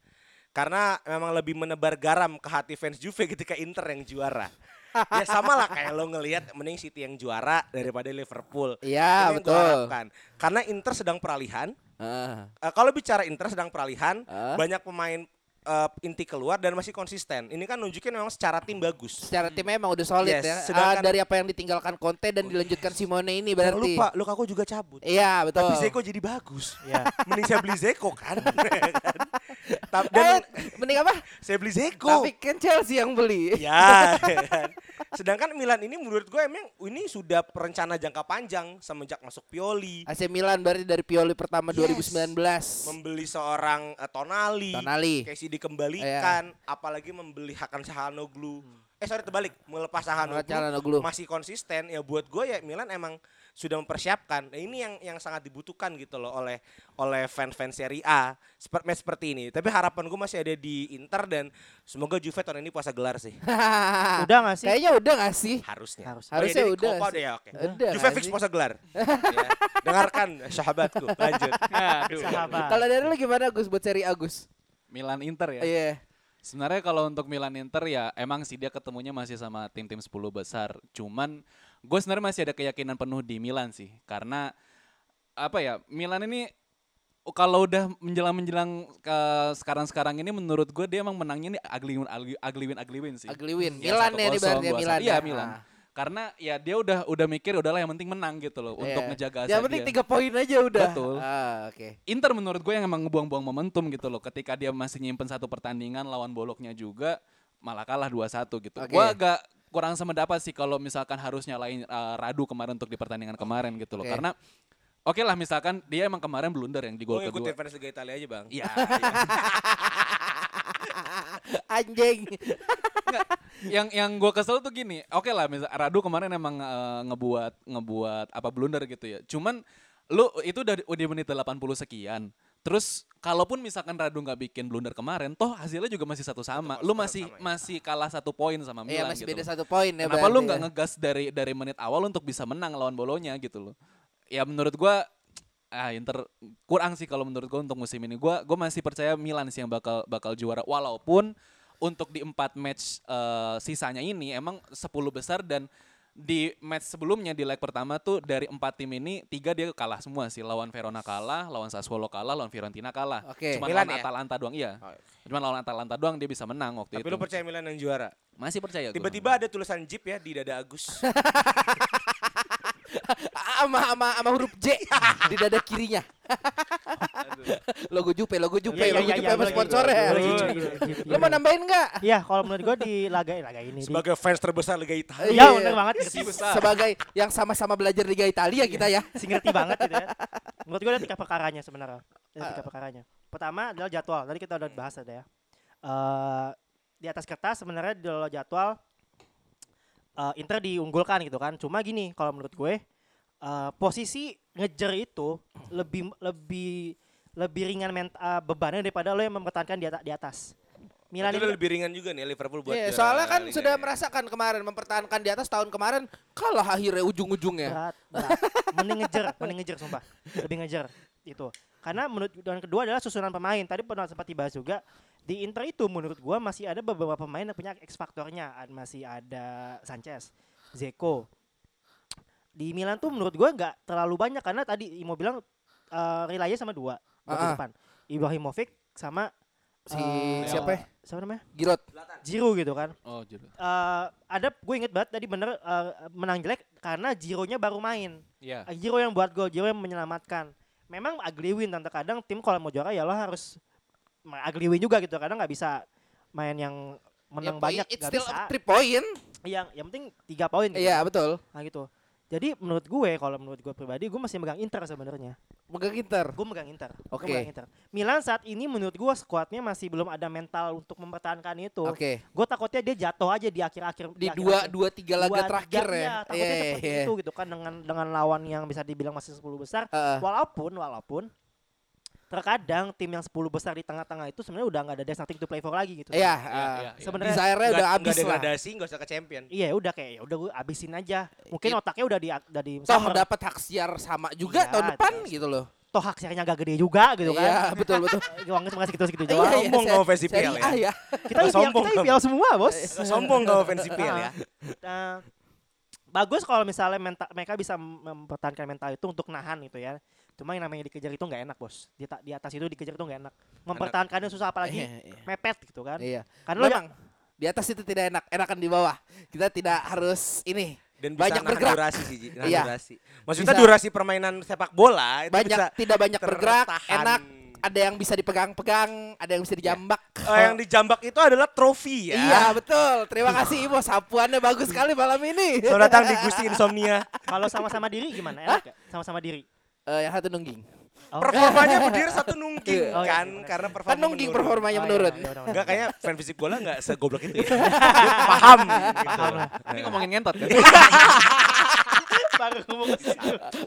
Karena memang lebih menebar garam ke hati fans Juve ketika Inter yang juara. ya sama lah kayak lo ngelihat mending City yang juara daripada Liverpool. Iya, betul. harapkan. Karena Inter sedang peralihan. Ah. Eh, kalau bicara Inter sedang peralihan, Ah. banyak pemain eh, inti keluar dan masih konsisten. Ini kan nunjukin memang secara tim bagus. Secara timnya emang udah solid Yes, ya. sedangkan- Ah, dari apa yang ditinggalkan Conte dan dilanjutkan Simone ini Jangan berarti. lupa, Lukaku juga cabut. Iya, betul. Tapi Zeko jadi bagus. Iya. Mending saya beli Zeko kan. Tapi Eh, dan mending apa? saya beli Zeko. Tapi kan Chelsea yang beli. Ya, kan. Sedangkan Milan ini menurut gue emang ini sudah perencana jangka panjang semenjak masuk Pioli, AC Milan berarti dari Pioli pertama Yes. 2019. membeli seorang eh, Tonali, Tonali. Casey dikembalikan, apalagi membeli Hakan Sahanoglu. Eh sorry terbalik, melepas Sahanoglu, masih konsisten ya buat gue ya Milan emang sudah mempersiapkan. Nah, ini yang yang sangat dibutuhkan gitu loh oleh oleh fans-fans Serie A seperti match seperti ini. Tapi harapan gue masih ada di Inter dan semoga Juve tahun ini puasa gelar sih. Udah gak sih? Kayaknya udah gak sih? Harusnya. Harus. Oh, Harusnya iya, dia di udah Copa sih. deh ya, oke. Udah Juve fix puasa gelar. Ya. Dengarkan sahabatku, lanjut. Sahabat. Kalau dari lu gimana Gus buat seri Agus? Milan Inter ya. Iya. Sebenarnya kalau untuk Milan Inter ya emang sih dia ketemunya masih sama tim-tim 10 besar. Cuman gue sebenarnya masih ada keyakinan penuh di Milan sih. Karena apa ya Milan ini kalau udah menjelang-menjelang ke sekarang-sekarang ini menurut gue dia emang menangnya ini ugly win, ugly, ugly win, ugly win sih. Ugly win. Ya, Milan ya 1-0, di berarti ya 2-1. Milan. Iya ya. Milan. Ah. Karena ya dia udah udah mikir udahlah yang penting menang gitu loh untuk Iya. ngejaga Yang penting tiga poin aja udah. Betul. Ah, oke. Inter menurut gue yang emang ngebuang-buang momentum gitu loh. Ketika dia masih nyimpen satu pertandingan lawan boloknya juga malah kalah 2-1 gitu. Oke. Gue agak kurang semendapat sih kalau misalkan harus nyalain uh, Radu kemarin untuk di pertandingan kemarin gitu loh. Oke. Karena oke lah misalkan dia emang kemarin blunder yang di Gue gol ngikutin kedua. fans Liga Italia aja bang. Iya. Anjing. yang yang gue kesel tuh gini. Oke lah misal Radu kemarin emang uh, ngebuat ngebuat apa blunder gitu ya. Cuman lu itu udah udah menit 80 sekian. Terus kalaupun misalkan Radu nggak bikin blunder kemarin, toh hasilnya juga masih satu sama. Lu masih sama ya. masih kalah satu poin sama Iya Milan masih gitu. beda satu poin ya Kenapa lu nggak ya. ngegas dari dari menit awal untuk bisa menang lawan Bolonya gitu loh? Ya menurut gua ah Inter kurang sih kalau menurut gua untuk musim ini. Gua gua masih percaya Milan sih yang bakal bakal juara walaupun untuk di empat match eh, sisanya ini emang 10 besar dan di match sebelumnya di leg pertama tuh dari empat tim ini tiga dia kalah semua sih lawan Verona kalah, lawan Sassuolo kalah, lawan Fiorentina kalah. Oke. Cuma Milan lawan ya? Atalanta doang iya. Oh, iya. Cuma lawan Atalanta doang dia bisa menang waktu Tapi itu. lu percaya Milan yang juara? Masih percaya. Tiba-tiba ada tulisan Jeep ya di dada Agus. Ama ama ama huruf J di dada kirinya. logo Jupe, logo Jupe, Iya, logo iya, Jupe iya, sama iya, sponsornya. iya, Lu iya, iya, iya, mau nambahin nggak? Iya, kalau menurut gue di laga laga ini. di- Sebagai fans terbesar Liga Italia. Iya, bener banget. Sebagai yang sama-sama belajar Liga Italia kita ya. si ngerti banget gitu ya. Menurut gue ada tiga perkaranya sebenarnya. Ada tiga perkaranya. Pertama adalah jadwal. Tadi kita udah bahas ada ya. Eh di atas kertas sebenarnya di jadwal eh, Inter diunggulkan gitu kan. Cuma gini kalau menurut gue eh, posisi ngejar itu lebih lebih lebih ringan ment- eh, bebannya daripada lo yang mempertahankan di atas. Di atas. Milan Itu ini lebih ringan juga nih Liverpool buat Iya, juara soalnya kan Liga sudah ya. merasakan kemarin mempertahankan di atas tahun kemarin kalah akhirnya ujung-ujungnya. berat, berat. mending ngejar, mending ngejar sumpah. Lebih ngejar itu. Karena menurut dan kedua adalah susunan pemain. Tadi pernah sempat dibahas juga di Inter itu menurut gua masih ada beberapa pemain yang punya X faktornya. Masih ada Sanchez, Zeko. Di Milan tuh menurut gua nggak terlalu banyak karena tadi Imo bilang uh, relay sama dua di depan. Ibrahimovic sama si Eh, siapa ya? Siapa namanya? Giroud. Giroud gitu kan. Oh, jadi. Eh, ada gue inget banget tadi bener eh, menang jelek karena Giroudnya baru main. Iya. Eh, Giroud yang buat gol, Giroud yang menyelamatkan. Memang ugly win tante kadang tim kalau mau juara ya lo harus ma- ugly win juga gitu. Kadang nggak bisa main yang menang Ya, banyak It's nggak still bisa. three point. Yang yang penting tiga poin. Gitu. Iya, betul. Nah gitu. Jadi menurut gue kalau menurut gue pribadi gue masih megang Inter sebenarnya. Megang Inter. Gue megang Inter. Oke. megang Inter. Milan saat ini menurut gue skuadnya masih belum ada mental untuk mempertahankan itu. Oke. Gue takutnya dia jatuh aja di akhir-akhir Di akhir-akhir. dua dua tiga laga Dua, terakhir tiga, ya. iya, takutnya Iya, seperti iya. itu gitu kan dengan dengan lawan yang bisa dibilang masih 10 besar. Heeh. Walaupun walaupun terkadang tim yang 10 besar di tengah-tengah itu sebenarnya udah nggak ada there's nothing to play for lagi gitu. Iya, Iya, iya, iya. Sebenarnya desire-nya Nggak- udah nggak habis lah. degradasi, nggak usah ke champion. Iya udah kayak ya udah gue abisin aja. Mungkin It- otaknya udah di udah di Toh dapat hak siar sama juga Iya, tahun depan terus. gitu loh. toh hak siarnya agak gede juga gitu kan. Iya, betul betul. Uangnya cuma segitu-segitu Iya, doang. iya, sombong saya- kamu versi PL ya. A ya. Kita sombong kita. IPL semua, Bos. Sombong kamu offensi PL ya. Nah, bagus kalau misalnya mereka bisa mempertahankan mental itu untuk nahan gitu ya. Cuma yang namanya dikejar itu nggak enak, Bos. Di, ta- di atas itu dikejar itu nggak enak. Mempertahankannya susah apalagi Iya, iya. mepet gitu kan. Iya. Karena lo Memang di atas itu tidak enak, enakan di bawah. Kita tidak harus ini Dan bisa Banyak bergerak. durasi sih. Nahan Iya. durasi. Maksudnya Bisa. durasi permainan sepak bola itu banyak bisa tidak banyak bergerak, tertahan. enak. Ada yang bisa dipegang-pegang, ada yang bisa dijambak. Eh, yang dijambak itu adalah trofi ya. Iya betul. Terima kasih Ibo, sapuannya bagus sekali malam ini. Selamat datang di Gusti Insomnia. kalau sama-sama diri gimana? Enak gak? Sama-sama diri. Eh, yang satu nungging. Oh. Performanya berdiri satu nungging Oh, iya, kan iya. karena performa Kan nungging menurun. performanya Oh, iya, menurun. iya, iya, Enggak kayaknya fan fisik bola enggak segoblok itu ya. Paham gitu. Ini ngomongin ngentot kan? Baru ngomong.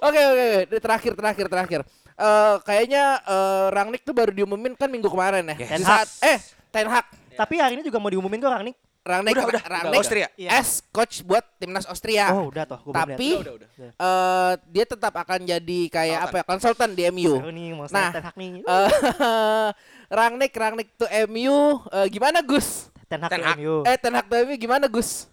Oke oke oke. Ini Terakhir terakhir terakhir. Eh kayaknya eh, Rangnick tuh baru diumumin kan minggu kemarin ya. Ten Di Hag. saat eh Ten Hag. Tapi hari ini juga mau diumumin kok Rangnick. Rangnick Udah, udah, Rangnick Austria. Iya. as coach buat timnas Austria. Oh, udah toh. Gua Tapi Udah, udah, udah. eh, dia tetap akan jadi kayak apa ya konsultan di. MU. Seru nih mau Nah, nih. Eh, Rangnick Rangnick tuh MU eh, gimana Gus? Ten Hag Ten Hag. MU. Eh Ten Hag tuh MU gimana Gus?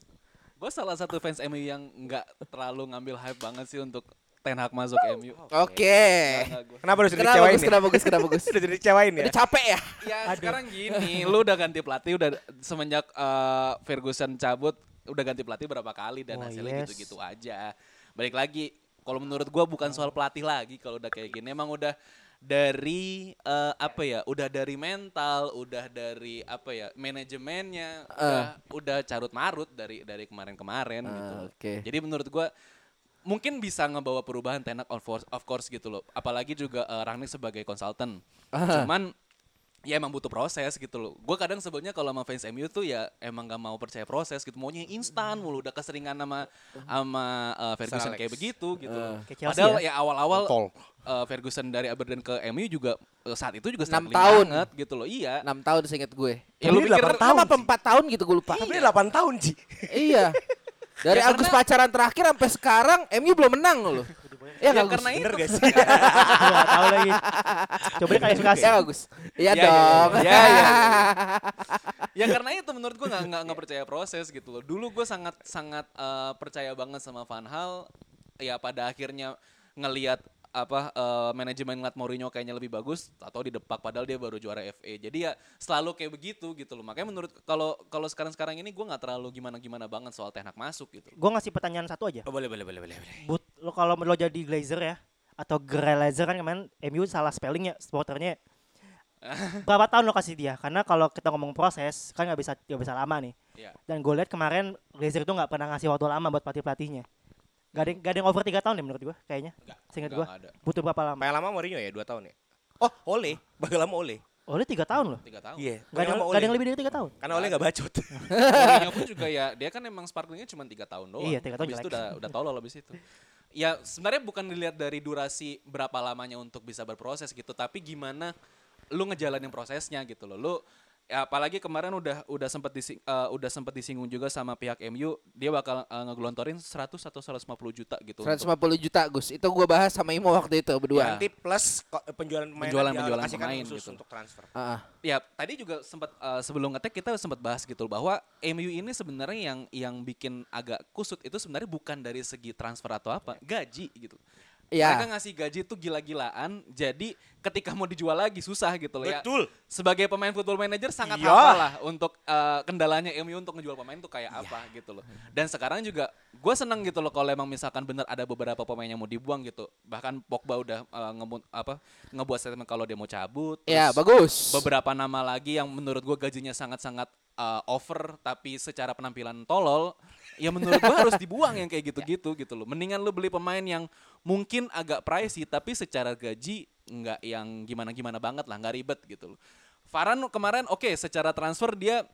Gue salah satu fans MU yang nggak terlalu ngambil hype banget sih untuk Ten Hag masuk MU. Oke. Nggak gua. Kenapa harus Kenapa dikecewain Gus? ya? Kenapa Gus? Kenapa Gus? Udah jadi dikecewain ya. Udah capek ya? Ya sekarang gini, lu udah ganti pelatih udah semenjak eh, Ferguson cabut udah ganti pelatih berapa kali dan Oh, hasilnya yes. gitu-gitu aja. Balik lagi, kalau menurut gua bukan soal pelatih lagi kalau udah kayak gini. Emang udah dari eh, apa ya? Udah dari mental, udah dari apa ya? Manajemennya udah udah carut marut dari dari kemarin-kemarin gitu. Ah, oke. Jadi menurut gua mungkin bisa ngebawa perubahan Tenak of course, of course gitu loh. Apalagi juga eh, Rangnick sebagai konsultan. Cuman ya emang butuh proses gitu loh. Gue kadang sebelumnya kalau sama fans MU tuh ya emang gak mau percaya proses gitu. Maunya instan mulu udah keseringan sama sama eh, Ferguson Alex. kayak begitu gitu. Chelsea Padahal ya? ya awal-awal eh, Ferguson dari Aberdeen ke MU juga saat itu juga Enam struggling tahun. banget gitu loh. Iya. 6 tahun seinget gue. Ya lu Tapi pikir delapan Tahun tahun apa 4 tahun gitu gue lupa. Tapi dia 8 tahun, Ji. iya. Dari Ya, Agus karena- pacaran terakhir sampai sekarang MU belum menang loh. Ya, Iya Gus? karena itu. Bener gak sih? Gua tahu lagi. Coba klarifikasi. Ya nggak, Gus. Iya Ya, ya, dong. ya, ya, ya, ya karena itu menurut gue nggak nggak percaya proses gitu loh. Dulu gue sangat sangat eh, percaya banget sama Van Hal. Ya pada akhirnya ngelihat apa eh, manajemen ngeliat Mourinho kayaknya lebih bagus atau di depak padahal dia baru juara FA. Jadi ya selalu kayak begitu gitu loh. Makanya menurut kalau kalau sekarang-sekarang ini gue nggak terlalu gimana-gimana banget soal Hag masuk gitu. Gue ngasih pertanyaan satu aja. Oh, boleh, boleh, boleh, boleh. boleh. But, lo kalau lo jadi Glazer ya atau Glazer kan kemarin MU salah spellingnya supporternya berapa tahun lo kasih dia karena kalau kita ngomong proses kan nggak bisa nggak bisa lama nih Iya. dan gue lihat kemarin Glazer itu nggak pernah ngasih waktu lama buat pelatih pelatihnya gak ada yang- gak ada yang over tiga tahun deh menurut gue kayaknya seingat Nggak gue butuh berapa lama Paling lama Mourinho ya, 2 tahun ya. Oh, Ole. Bakal lama Ole. dia tiga tahun loh Tiga tahun. Iya. gak ada, gak ada yang Ole. lebih dari tiga tahun Karena Ole gak bacot. Mourinho pun juga ya dia kan emang sparklingnya cuma tiga tahun doang. Iya, tiga tahun Habis itu jelek. udah udah tolol habis itu. Ya sebenarnya bukan dilihat dari durasi berapa lamanya untuk bisa berproses gitu, tapi gimana lu ngejalanin prosesnya gitu loh. Lu ya apalagi kemarin udah udah sempat dising, eh, udah sempat disinggung juga sama pihak MU, dia bakal eh, ngegelontorin 100 atau 150 juta gitu. untuk- 150 juta Gus. Itu gue bahas sama Imo waktu itu berdua. Nanti plus penjualan pemain Penjualan- yang penjualan pemain khusus gitu. untuk transfer. Ah, ah. Ya, tadi juga sempat eh, sebelum ngetek kita sempat bahas gitu bahwa MU ini sebenarnya yang yang bikin agak kusut itu sebenarnya bukan dari segi transfer atau apa, gaji gitu. Iya. Mereka ngasih gaji tuh gila-gilaan. Jadi ketika mau dijual lagi susah gitu loh ya. Betul. Sebagai pemain football manager sangat Iya. hafal lah untuk eh, kendalanya MU untuk ngejual pemain tuh kayak Iya. apa gitu loh. Dan sekarang juga gue seneng gitu loh kalau emang misalkan bener ada beberapa pemain yang mau dibuang gitu. Bahkan Pogba udah eh, ngemu- apa ngebuat statement kalau dia mau cabut. Ya, Terus bagus. beberapa nama lagi yang menurut gue gajinya sangat-sangat uh, over tapi secara penampilan tolol ya menurut gue harus dibuang yang kayak gitu-gitu gitu loh mendingan lu beli pemain yang mungkin agak pricey tapi secara gaji nggak yang gimana-gimana banget lah nggak ribet gitu loh Varane kemarin oke secara transfer dia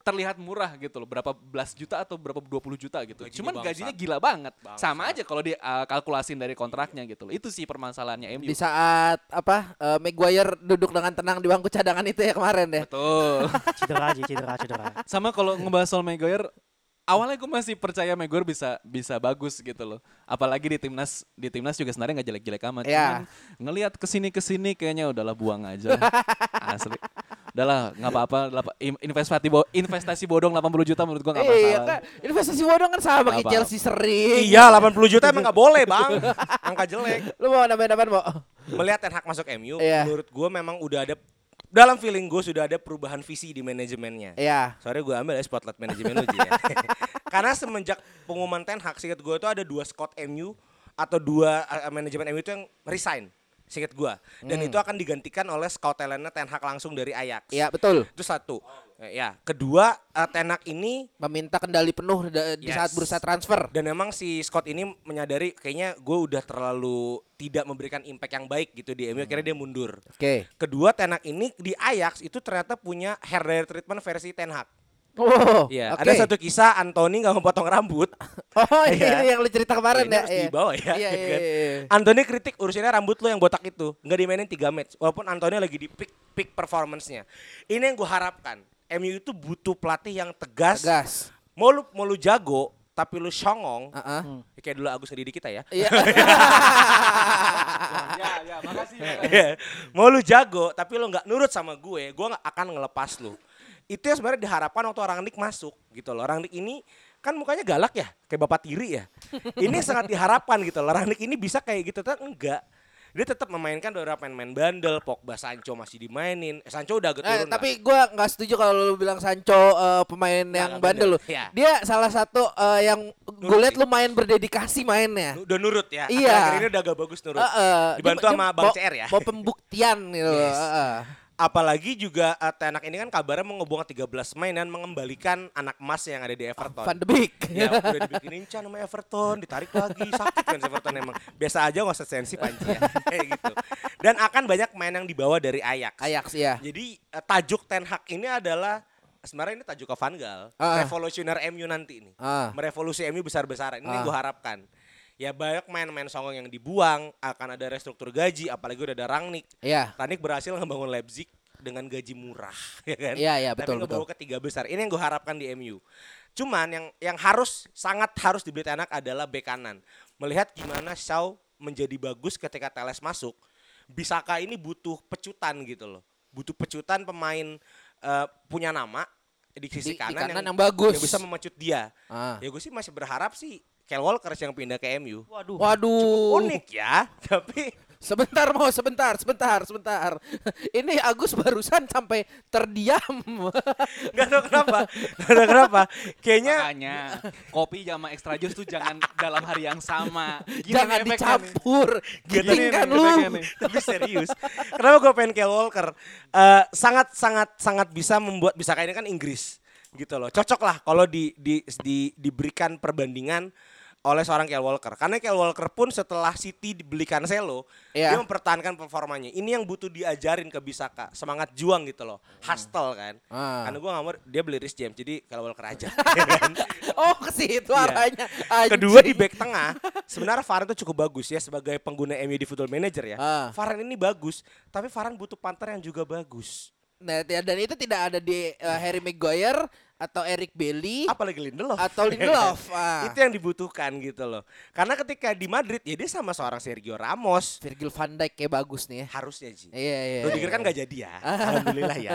terlihat murah gitu loh berapa belas juta atau berapa 20 juta gitu Gajinya cuman bangsat. gajinya gila banget Bangsat. sama aja kalau dia uh, kalkulasin dari kontraknya gitu loh itu sih permasalahannya MU Di saat apa eh, Maguire duduk dengan tenang di bangku cadangan itu ya kemarin deh. betul Cedera aja, cedera, cedera. sama kalau ngebahas soal Maguire awalnya gue masih percaya Maguire bisa bisa bagus gitu loh apalagi di timnas di timnas juga sebenarnya nggak jelek-jelek amat Iya. cuman ngelihat ke sini ke sini kayaknya udahlah buang aja asli udahlah nggak apa-apa investasi bo investasi bodong 80 juta menurut gue nggak Iya masalah kan, investasi bodong kan sama kayak. Chelsea sering. Iya, 80 juta emang nggak boleh, Bang. Angka jelek. Lu mau nambahin-nambahin mau? Melihat Ten Hag masuk MU, Iya. menurut gue memang udah ada dalam feeling gue sudah ada perubahan visi di manajemennya. Iya. Sorry gue ambil ya spotlight manajemen lu ya. Karena semenjak pengumuman Ten Hag, singkat gue itu ada dua squad MU atau dua uh, manajemen MU itu yang resign. Singkat gue. Dan itu akan digantikan oleh scout talentnya Ten Hag langsung dari Ajax. Hmm. Iya, betul. Itu satu. Eh, Ya, kedua uh, Ten Hag ini Meminta kendali penuh da- di Yes. saat bursa transfer. dan memang si Scott ini menyadari kayaknya gue udah terlalu tidak memberikan impact yang baik gitu di MU akhirnya dia mundur. Oke. Kedua Ten Hag ini di Ajax itu ternyata punya hair dryer treatment versi Ten Hag. Oh, Iya, oke. ada satu kisah Anthony nggak mau potong rambut. Oh, Iya. ini yang lu cerita kemarin ya. harus iya. dibawa ya, Iya, ya iya, kan? iya. Anthony kritik urusannya rambut lo yang botak itu nggak dimainin 3 match walaupun Anthony lagi di peak peak performance-nya. Ini yang gue harapkan. MU itu butuh pelatih yang tegas. Gas. Mau lu mau lu jago tapi lu songong. Heeh. Ya Kayak dulu Agus Ndidi kita ya. Iya. ya ya makasih Iya. mau lu jago tapi lu nggak nurut sama gue, gue nggak akan ngelepas lu. Itu yang sebenarnya diharapkan waktu orang Nick masuk gitu loh. Orang Nick ini kan mukanya galak ya, kayak bapak tiri ya. Ini sangat diharapkan gitu loh. Orang Nick ini bisa kayak gitu, tapi enggak. Dia tetap memainkan beberapa pemain bandel, Pogba, Sancho masih dimainin. Eh, Sancho udah agak Eh, turun lah. tapi gua nggak setuju kalau lu bilang Sancho eh, pemain yang nggak bandel lu. Iya. Dia salah satu eh, yang gue Nurut liat sih. lumayan berdedikasi mainnya. udah nurut ya. Iya. Akhir-akhir ini udah agak bagus nurut. Eh, eh, Dibantu sama Bang CR ya. Mau pembuktian gitu. Yes. eh, eh. Apalagi juga uh, Tenak ini kan kabarnya mau ngebong 13 pemain dan mengembalikan anak emas yang ada di Everton. Van de Beek. Ya udah dibikinin can sama Everton, ditarik lagi, sakit kan Everton emang. Biasa aja nggak usah sensi panci ya, kayak gitu. Dan akan banyak main yang dibawa dari Ajax. Ajax ya. Jadi eh, tajuk Ten Hag ini adalah sebenarnya ini tajuk ke Van Gaal, Ah. revolusioner MU nanti ini. Ah. Merevolusi MU besar-besaran. Ini Ah. gue harapkan. Ya banyak main-main songong yang dibuang, akan ada restruktur gaji, apalagi udah ada Rangnick. Iya. Rangnick berhasil ngebangun Leipzig dengan gaji murah, ya kan? Iya, iya, betul, Tapi ngebawa betul. ke tiga besar. Ini yang gue harapkan di MU. Cuman yang yang harus sangat harus dibeli anak adalah bek kanan. Melihat gimana Shaw menjadi bagus ketika Teles masuk. Bisaka ini butuh pecutan gitu loh. Butuh pecutan pemain eh, punya nama di sisi Di- di kanan, kanan yang bagus. yang bisa memecut dia. Ah. Ya gue sih masih berharap sih Kyle Walker yang pindah ke MU. Waduh. Waduh. Unik ya, tapi Sebentar mau sebentar, sebentar, sebentar. Ini Agus barusan sampai terdiam. nggak tahu kenapa, nggak tahu kenapa. Kayaknya makanya kopi sama extra jus tuh jangan dalam hari yang sama Gini Jangan dicampur. Gitu Giting nih, kan lu. tapi serius. Kenapa gue pengen Kyle Walker? Eh, sangat sangat sangat bisa membuat bisa kayak ini kan Inggris gitu loh. Cocok lah kalau di, di, di diberikan perbandingan oleh seorang Kyle Walker. Karena Kyle Walker pun setelah City dibeli Cancelo, Iya. dia mempertahankan performanya. Ini yang butuh diajarin ke Bisaka, semangat juang gitu loh. Hustle kan. Ah. Karena gue nggak mau dia beli Rhys James, jadi Kyle Walker aja. Oh, ke situ Iya. arahnya. Kedua di back tengah, sebenarnya Varane itu cukup bagus ya sebagai pengguna MU di Football Manager ya. Ah. Varane ini bagus, tapi Varane butuh panter yang juga bagus. Nah, ya, dan itu tidak ada di eh, Harry Maguire atau Eric Bailey Apalagi Lindelof. atau Lindelof. Ah. itu yang dibutuhkan gitu loh. Karena ketika di Madrid ya dia sama seorang Sergio Ramos Virgil van Dijk kayak bagus nih ya. harusnya sih. Iya, iya. Rudiger kan nggak jadi ya, alhamdulillah ya.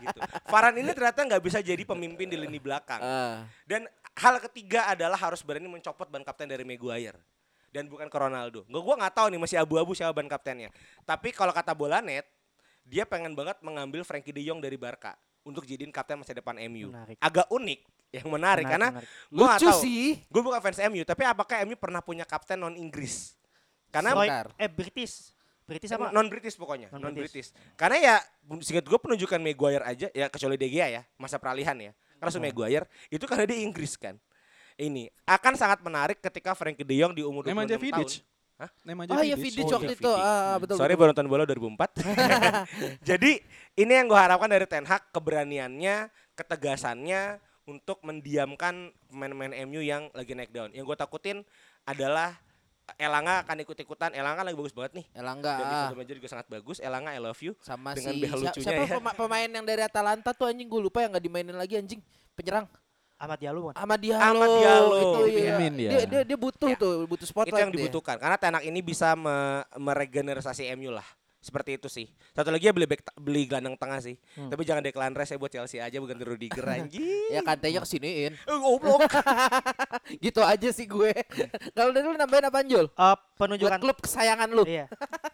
gitu. Varane ini ternyata nggak bisa jadi pemimpin di lini belakang. Ah. Dan hal ketiga adalah harus berani mencopot ban kapten dari Maguire. dan bukan ke Ronaldo. Gue gua nggak tahu nih masih abu-abu siapa ban kaptennya. Tapi kalau kata Bolanet, dia pengen banget mengambil Frankie De Jong dari Barca untuk jadiin kapten masa depan MU. Menarik. Agak unik, yang menarik, Menarik, karena menarik. gue nggak Lucu tahu. sih. Gue bukan fans MU, tapi apakah MU pernah punya kapten non Inggris? Karena Bentar. eh British. British apa? non British pokoknya, Non non British. British. Karena ya singkat gue penunjukan Maguire aja ya kecuali De Gea ya, masa peralihan ya. Karena so Maguire itu karena dia Inggris kan. Ini akan sangat menarik ketika Frankie De Jong di umur 26 Name aja tahun. Vidic. Hah? Name aja Oh iya Vidic. Oh, waktu itu. Ah, betul. Sorry betul. baru nonton bola 2004. Jadi ini yang gue harapkan dari Ten Hag keberaniannya, ketegasannya untuk mendiamkan pemain-pemain MU yang lagi naik down. Yang gue takutin adalah Elanga akan ikut-ikutan. Elanga kan lagi bagus banget nih. Elangga Dan ah, juga sangat bagus. Elanga I love you. sama dengan si lucunya siapa ya. pema- pemain yang dari Atalanta tuh anjing gue lupa yang nggak dimainin lagi anjing penyerang Ahmad Diallo bukan? Ahmad Diallo, Ahmad Diallo, itu iya. Min, ya. dia, dia dia butuh Ya. tuh butuh itu spotlight yang dia. dibutuhkan karena Tenak ini bisa me- meregenerasi MU lah seperti itu sih satu lagi ya beli back beli gelandang tengah sih Hmm. tapi jangan Declan Rice ya buat Chelsea aja bukan Rudiger anjing ya kantenya kesiniin Eh, goblok gitu aja sih gue kalau dari lu nambahin apa Jul buat penunjukan klub kesayangan lu Iya.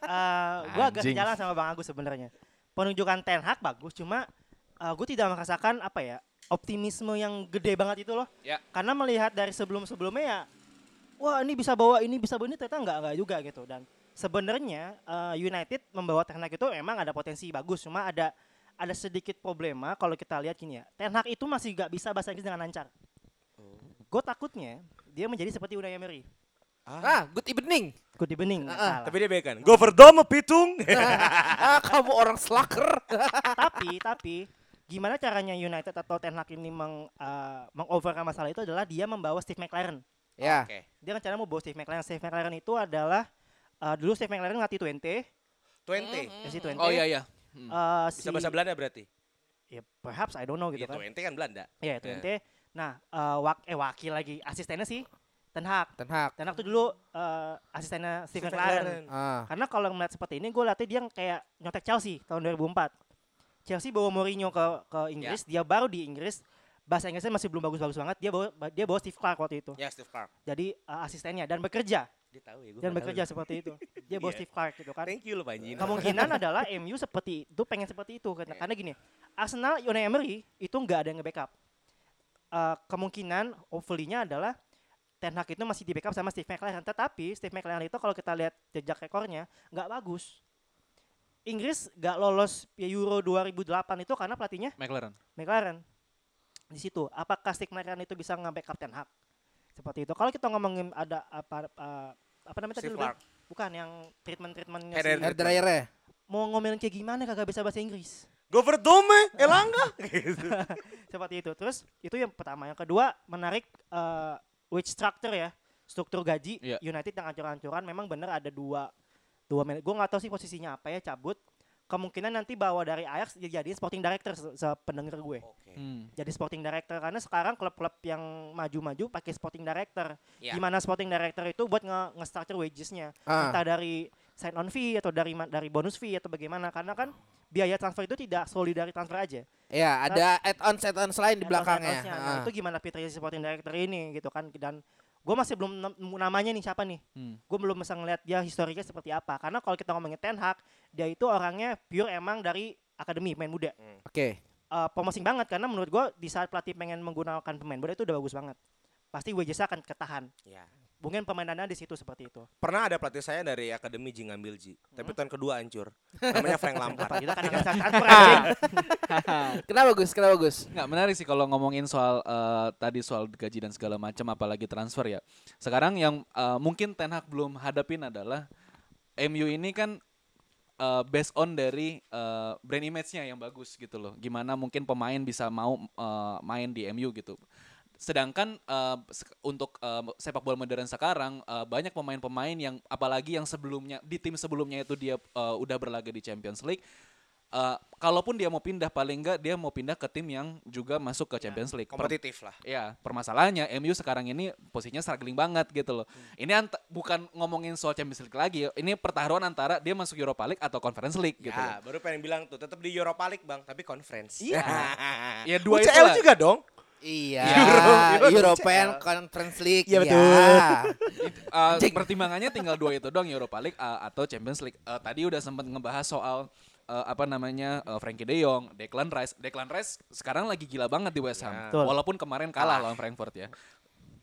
Eh gue agak sejalan sama Bang Agus sebenarnya. Penunjukan Ten Hag bagus, cuma gue tidak merasakan apa ya optimisme yang gede banget itu loh. Ya. Karena melihat dari sebelum-sebelumnya ya, wah ini bisa bawa ini bisa bawa ini ternyata nggak nggak juga gitu. Dan sebenarnya eh, United membawa Ten Hag itu emang ada potensi bagus, cuma ada ada sedikit problema kalau kita lihat gini ya. Ten Hag itu masih nggak bisa bahasa Inggris dengan lancar. Gue takutnya dia menjadi seperti Unai Emery. ah good evening Good evening, Ah, ah. salah. tapi dia baik kan go for dome pitung ah kamu orang slacker tapi tapi gimana caranya United atau Ten Hag ini meng eh, mengovercome masalah itu adalah dia membawa Steve McLaren. ya oke Dia rencana mau bawa Steve McLaren. Steve McLaren itu adalah eh, dulu Steve McLaren ngelatih Twente, 20 ya si Twente. Oh iya iya. Eh, bisa si- bahasa Belanda berarti ya, perhaps I don't know gitu gitu kan. 20 kan Belanda Ya, Twente. Nah, eh, wak eh wakil lagi asistennya sih Ten Hag. Ten Hag Ten Hag tuh dulu eh, asistennya Steve McLaren. ah Karena kalau ngeliat seperti ini, gue liatnya dia kayak nyontek Chelsea tahun 2004. Chelsea bawa Mourinho ke ke Inggris, dia baru di Inggris, bahasa Inggrisnya masih belum bagus-bagus banget. Dia bawa dia bawa Steve Clark waktu itu, ya Steve Clark jadi uh, asistennya dan bekerja dia tahu ya gua dan bekerja tahu. seperti itu. Dia bawa Iya. Steve Clark gitu kan. thank you lo Panji Kemungkinan adalah MU seperti itu pengen seperti itu karena, karena gini, Arsenal Unai Emery itu nggak ada yang nge-backup. Uh, kemungkinan hopefully-nya adalah Ten Hag itu masih di backup sama Steve McLaren. Tetapi Steve McLaren itu kalau kita lihat jejak rekornya nggak bagus. Inggris nggak lolos Euro 2008 itu karena pelatihnya McLaren. McLaren. Di situ, apakah Steve McLaren itu bisa nge-backup Ten Hag? Seperti itu. Kalau kita ngomongin ada apa uh, apa namanya tadi bilang? Clark Bukan yang treatment-treatmentnya Hair si- air dryer ya mau ngomelin kayak gimana kagak bisa bahasa Inggris go for dome Elangga gitu seperti itu terus itu yang pertama yang kedua menarik eh, wage structure ya struktur gaji Iya. United yang ancur-ancuran memang benar ada dua dua gue nggak tahu sih posisinya apa ya cabut. Kemungkinan nanti bawa dari Ajax jadi sporting director se- sependengar gue. Oke. Hmm. jadi sporting director karena sekarang klub-klub yang maju-maju pakai sporting director. Ya. gimana sporting director itu buat nge- nge-structure wagesnya. Ah. Entah dari sign on fee atau dari dari bonus fee atau bagaimana. Karena kan biaya transfer itu tidak solely dari transfer aja. Ya ada add-on add-on selain di belakangnya. add-onsnya. Nah, Ah. itu gimana Peter supporting director ini gitu kan. Dan gue masih belum nemu namanya nih siapa nih. Hmm. gue belum bisa ngeliat dia historiknya seperti apa. Karena kalau kita ngomongin Ten Hag dia itu orangnya pure emang dari akademi pemain muda. Oke. Uh, promising banget karena menurut gue di saat pelatih pengen menggunakan pemain muda itu udah bagus banget. Pasti wagesnya akan ketahan. Ya mungkin permainannya di situ seperti itu pernah ada pelatih saya dari akademi Ji ngambil Ji tapi Hmm. tahun kedua hancur namanya Frank Lampard kita kan transfer anjing. kenapa Gus kenapa Gus Nggak menarik sih kalau ngomongin soal eh, tadi soal gaji dan segala macam apalagi transfer ya. Sekarang yang eh, mungkin Ten Hag belum hadapin adalah MU ini kan eh, based on dari eh, brand image-nya yang bagus gitu loh. Gimana mungkin pemain bisa mau eh, main di MU gitu. Sedangkan sek- untuk eh, sepak bola modern sekarang eh, banyak pemain-pemain yang apalagi yang sebelumnya di tim sebelumnya itu dia eh, udah berlaga di Champions League. Eh, kalaupun dia mau pindah paling enggak dia mau pindah ke tim yang juga masuk ke Champions League. Per- kompetitif lah Ya, permasalahannya MU sekarang ini posisinya struggling banget gitu loh. Ini ant- bukan ngomongin soal Champions League lagi. Ini pertaruhan antara dia masuk Europa League atau Conference League gitu ya loh. baru pengen bilang tuh tetap di Europa League bang tapi conference Iya. Ya, dua UCL itulah. juga dong Iya, Euro- Euro European. Conference League. Iya, betul. Uh, Anjing. pertimbangannya tinggal dua itu doang Europa League uh, atau Champions League. Uh, tadi udah sempat ngebahas soal uh, apa namanya uh, Frankie De Jong, Declan Rice. Declan Rice sekarang lagi gila banget di West Ham. Ya. Walaupun kemarin kalah lawan Frankfurt ya.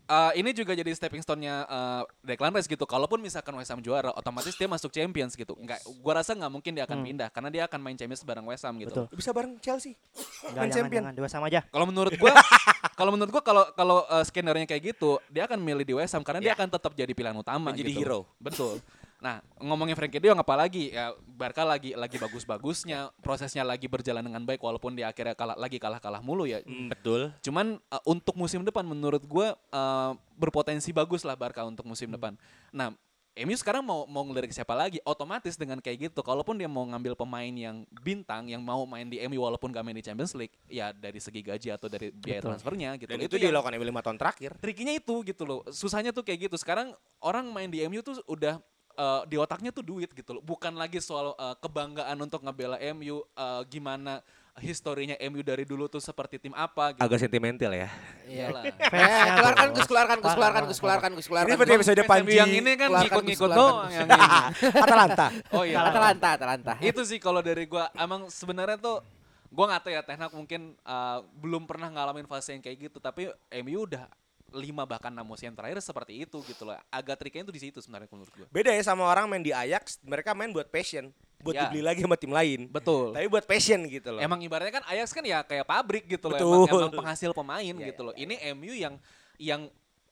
Uh, ini juga jadi stepping stone-nya uh, Declan Rice gitu. Kalaupun misalkan West Ham juara, otomatis dia masuk Champions gitu. Enggak, gua rasa nggak mungkin dia akan pindah karena dia akan main Champions bareng West Ham gitu. Betul. Bisa bareng Chelsea. Enggak, Main jangan, champion. jangan. Dua sama aja. Kalau menurut gua, kalau menurut gua kalau kalau uh, skenario kayak gitu, dia akan milih di West Ham karena dia Ya. akan tetap jadi pilihan utama Menjadi gitu. hero. Betul. Nah, ngomongin Frankie De Jong apalagi ya Barca lagi lagi bagus-bagusnya, prosesnya lagi berjalan dengan baik walaupun di akhirnya kalah lagi kalah-kalah mulu ya. betul. Cuman uh, untuk musim depan menurut gua uh, berpotensi bagus lah Barca untuk musim depan. Nah, MU sekarang mau mau ngelirik siapa lagi? Otomatis dengan kayak gitu, kalaupun dia mau ngambil pemain yang bintang yang mau main di MU walaupun gak main di Champions League, ya dari segi gaji atau dari biaya Betul. transfernya gitu. Dan loh. itu yang- dilakukan MU lima tahun terakhir. trikinya itu gitu loh. Susahnya tuh kayak gitu. Sekarang orang main di MU tuh udah eh, di otaknya tuh duit gitu loh. Bukan lagi soal eh, kebanggaan untuk ngebela MU eh, gimana historinya MU dari dulu tuh seperti tim apa gitu. Agak sentimental ya. Iyalah. Keluarkan, Gus, keluarkan, Gus, keluarkan, Gus, keluarkan, Gus, keluarkan. Ini seperti episode Panji. Yang ini kan ngikut-ngikut doang yang ini. Atalanta. Oh iya. Atalanta, Atalanta. itu sih kalau dari gua emang sebenarnya tuh gua nggak tahu ya Hag mungkin uh, belum pernah ngalamin fase yang kayak gitu tapi MU udah lima bahkan enam musim terakhir seperti itu gitu loh agak triknya itu di situ sebenarnya menurut gua Beda ya sama orang main di Ajax, mereka main buat passion, buat Ya. dibeli lagi sama tim lain. betul Tapi buat passion gitu loh. emang ibaratnya kan Ajax kan ya kayak pabrik gitu loh Betul. emang, emang penghasil pemain Ya, gitu loh ini MU yang yang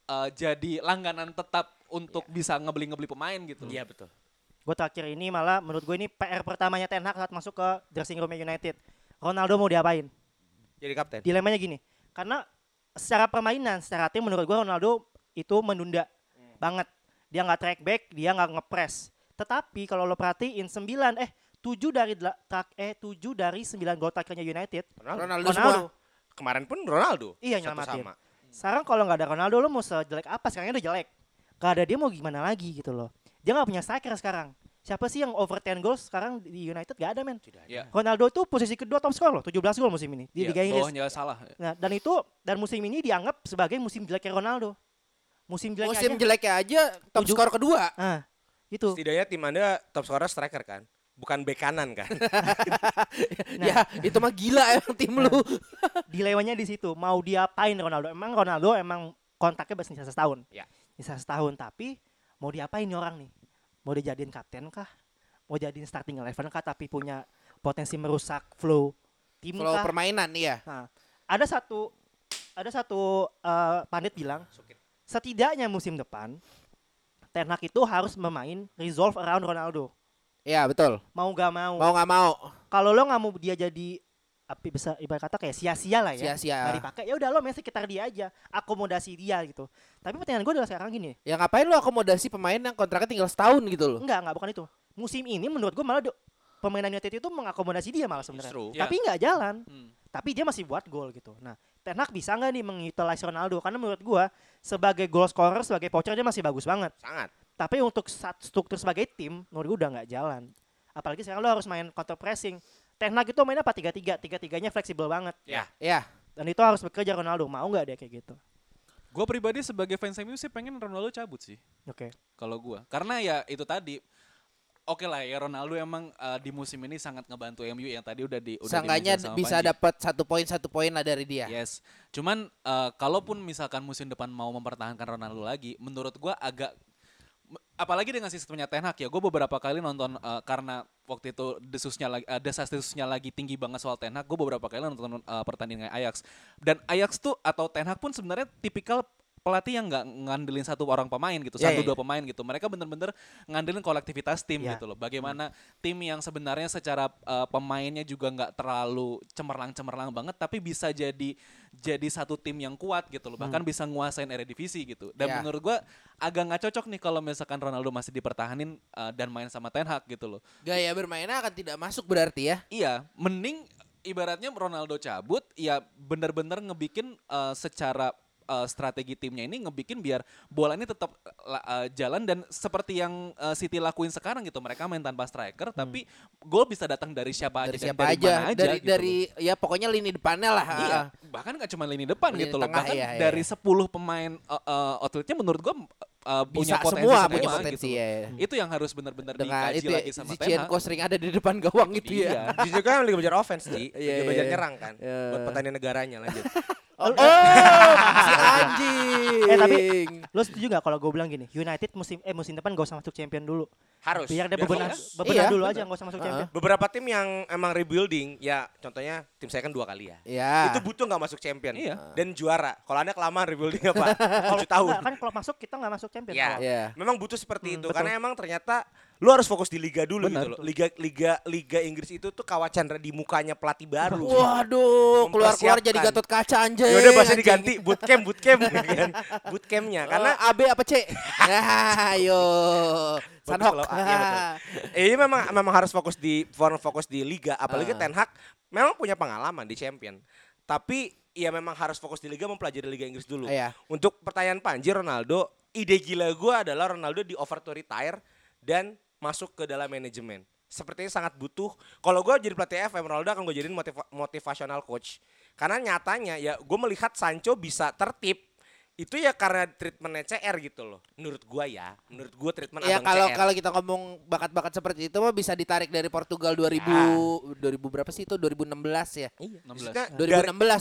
uh, jadi langganan tetap untuk bisa ngebeli-ngebeli pemain gitu loh. Iya betul. Gue terakhir ini malah menurut gue ini PR pertamanya Ten Hag saat masuk ke dressing room United. Ronaldo mau diapain? Jadi kapten. Dilemanya gini, karena secara permainan, secara tim menurut gue Ronaldo itu menunda banget. Dia nggak track back, dia nggak ngepres. Tetapi kalau lo perhatiin 9 eh 7 dari trak- eh 7 dari 9 gol terakhirnya United Ronaldo. Ronaldo semua. Ronaldo. Kemarin pun Ronaldo. Iya nyelamatin. sama. Sekarang kalau nggak ada Ronaldo lo mau sejelek apa? Sekarang udah jelek. Gak ada dia mau gimana lagi gitu loh. Dia nggak punya striker sekarang. Siapa sih yang over 10 goals sekarang di United? Gak ada men. Iya. Ronaldo itu posisi kedua top skor loh, 17 gol musim ini di Iya, Liga Inggris. bawahnya salah Nah, dan itu dan musim ini dianggap sebagai musim jeleknya Ronaldo. Musim jeleknya Musim aja. jeleknya aja top Tujuh. skor kedua. Ah, itu. Setidaknya tim Anda top scorer striker kan? Bukan bek kanan kan? Nah. Ya, itu mah gila emang tim lu. Dilewanya di situ. Mau diapain Ronaldo? Emang Ronaldo emang kontraknya baru sisa setahun. Ya. Sisa setahun, tapi mau diapain nih orang nih? Mau dijadiin kapten kah? Mau jadiin starting eleven kah tapi punya potensi merusak flow tim Kalau kah? permainan iya. Nah, ada satu ada satu eh, pandit bilang setidaknya musim depan Ten Hag itu harus memain resolve around Ronaldo. Iya, betul. Mau gak mau. Mau nggak mau. Kalau lo nggak mau dia jadi api besar ibarat kata kayak sia-sia lah ya. Sia-sia. Nggak dipakai ya udah lo main sekitar dia aja, akomodasi dia gitu. Tapi pertanyaan gue adalah sekarang gini, Ya ngapain lu akomodasi pemain yang kontraknya tinggal setahun gitu loh. enggak enggak bukan itu. Musim ini menurut gue malah do- pemainan United itu mengakomodasi dia malah sebenarnya. Justru. Ya. Tapi nggak jalan. Hmm. Tapi dia masih buat gol gitu. Nah, Ten Hag bisa nggak nih mengutilize Ronaldo? Karena menurut gua sebagai goal scorer, sebagai poacher dia masih bagus banget. Sangat. Tapi untuk struktur sebagai tim, menurut gua udah nggak jalan. Apalagi sekarang lo harus main counter pressing. Ten Hag itu mainnya apa tiga tiga, tiga tiganya fleksibel banget. Ya. Ya, Dan itu harus bekerja Ronaldo. Mau nggak dia kayak gitu? Gue pribadi sebagai fans MU sih pengen Ronaldo cabut sih. Oke. Kalau gua, karena ya itu tadi. Oke lah ya Ronaldo emang uh, di musim ini sangat ngebantu MU yang tadi udah di udah sama bisa dapat satu poin satu poin lah dari dia. Yes. Cuman uh, kalaupun misalkan musim depan mau mempertahankan Ronaldo lagi, menurut gua agak apalagi dengan sistemnya Ten Hag ya, gue beberapa kali nonton uh, karena waktu itu desusnya lagi uh, desas-desusnya lagi tinggi banget soal Ten Hag, gue beberapa kali nonton uh, pertandingan Ajax. Dan Ajax tuh atau Ten Hag pun sebenarnya tipikal pelatih yang nggak ngandelin satu orang pemain gitu, Ya, satu ya, dua pemain gitu. Mereka bener-bener ngandelin kolektivitas tim Ya. gitu loh. Bagaimana tim yang sebenarnya secara uh, pemainnya juga nggak terlalu cemerlang-cemerlang banget, tapi bisa jadi jadi satu tim yang kuat gitu loh. Bahkan bisa nguasain Eredivisie gitu. Dan Ya. menurut gua agak nggak cocok nih kalau misalkan Ronaldo masih dipertahanin uh, dan main sama Ten Hag gitu loh. Gaya bermainnya akan tidak masuk berarti ya. Iya, mending ibaratnya Ronaldo cabut, ya bener-bener ngebikin uh, secara uh, strategi timnya ini ngebikin biar bola ini tetap uh, jalan dan seperti yang uh, City lakuin sekarang gitu mereka main tanpa striker tapi gol bisa datang dari siapa dari aja siapa dari aja, mana dari gitu dari loh. ya pokoknya lini depannya lah. Iya, ah. bahkan nggak cuma lini depan Lini gitu loh. tengah, Bahkan iya, iya, dari iya. 10 pemain uh, uh, outletnya menurut gua uh, punya Bisa potensi semua, semua, punya gitu potensi loh. ya. Itu yang harus benar-benar Dengan dikaji itu ya, lagi sama Hag. sering ada di depan gawang gitu Iya. ya. Jujur kan lagi belajar offense, Ji. Iya, Lagi iya, belajar iya. nyerang kan. Iya. Buat pertanian negaranya lanjut. Oh, si anjing. Eh, tapi- Lo setuju gak kalau gue bilang gini, United musim eh musim depan gak usah masuk champion dulu. Harus. Biar dia bebenah, Iya, dulu benar. aja gak usah masuk Heeh. champion. Beberapa tim yang emang rebuilding, ya contohnya tim saya kan dua kali ya. Ya. Itu butuh nggak masuk champion Iya. dan juara. Kalau anda kelamaan rebuilding apa? 7 tahun. Enggak, kan kalau masuk kita gak masuk champion. Ya. Kalau- Iya. Memang butuh seperti Hmm, itu betul. karena emang ternyata lu harus fokus di liga dulu Benar. gitu loh. Liga liga liga Inggris itu tuh kawat Chandra di mukanya pelatih baru. Waduh, keluar-keluar jadi. Gatot Kaca anjing. Ya udah bahasa diganti bootcamp bootcamp kan. Bootcampnya karena Eh, A B apa C? ya, ayo. Bagus Sanhok. iya eh, ini memang memang harus fokus di fokus di liga apalagi Ah. Ten Hag memang punya pengalaman di champion. Tapi ya memang harus fokus di liga mempelajari liga Inggris dulu. Iya. Untuk pertanyaan Panji Ronaldo, ide gila gue adalah Ronaldo di over to retire dan masuk ke dalam manajemen. Sepertinya sangat butuh. Kalau gue jadi pelatih FM, Ronaldo akan gue jadiin motiva- motivational coach. Karena nyatanya ya gue melihat Sancho bisa tertib. Itu ya karena treatmentnya CR gitu loh. Menurut gue ya. Menurut gue treatment Ya abang kalau CR. kalau kita ngomong bakat-bakat seperti itu mah bisa ditarik dari Portugal 2000 Ya. 2000 berapa sih itu 2016 ya. Iya. 16. Maksudnya 2016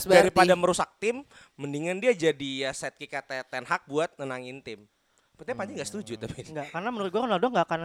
dari- berarti. daripada merusak tim, mendingan dia jadi ya set kick Ten Hag buat nenangin tim. Berarti Panji nggak setuju tapi. Enggak, karena menurut gue Ronaldo nggak akan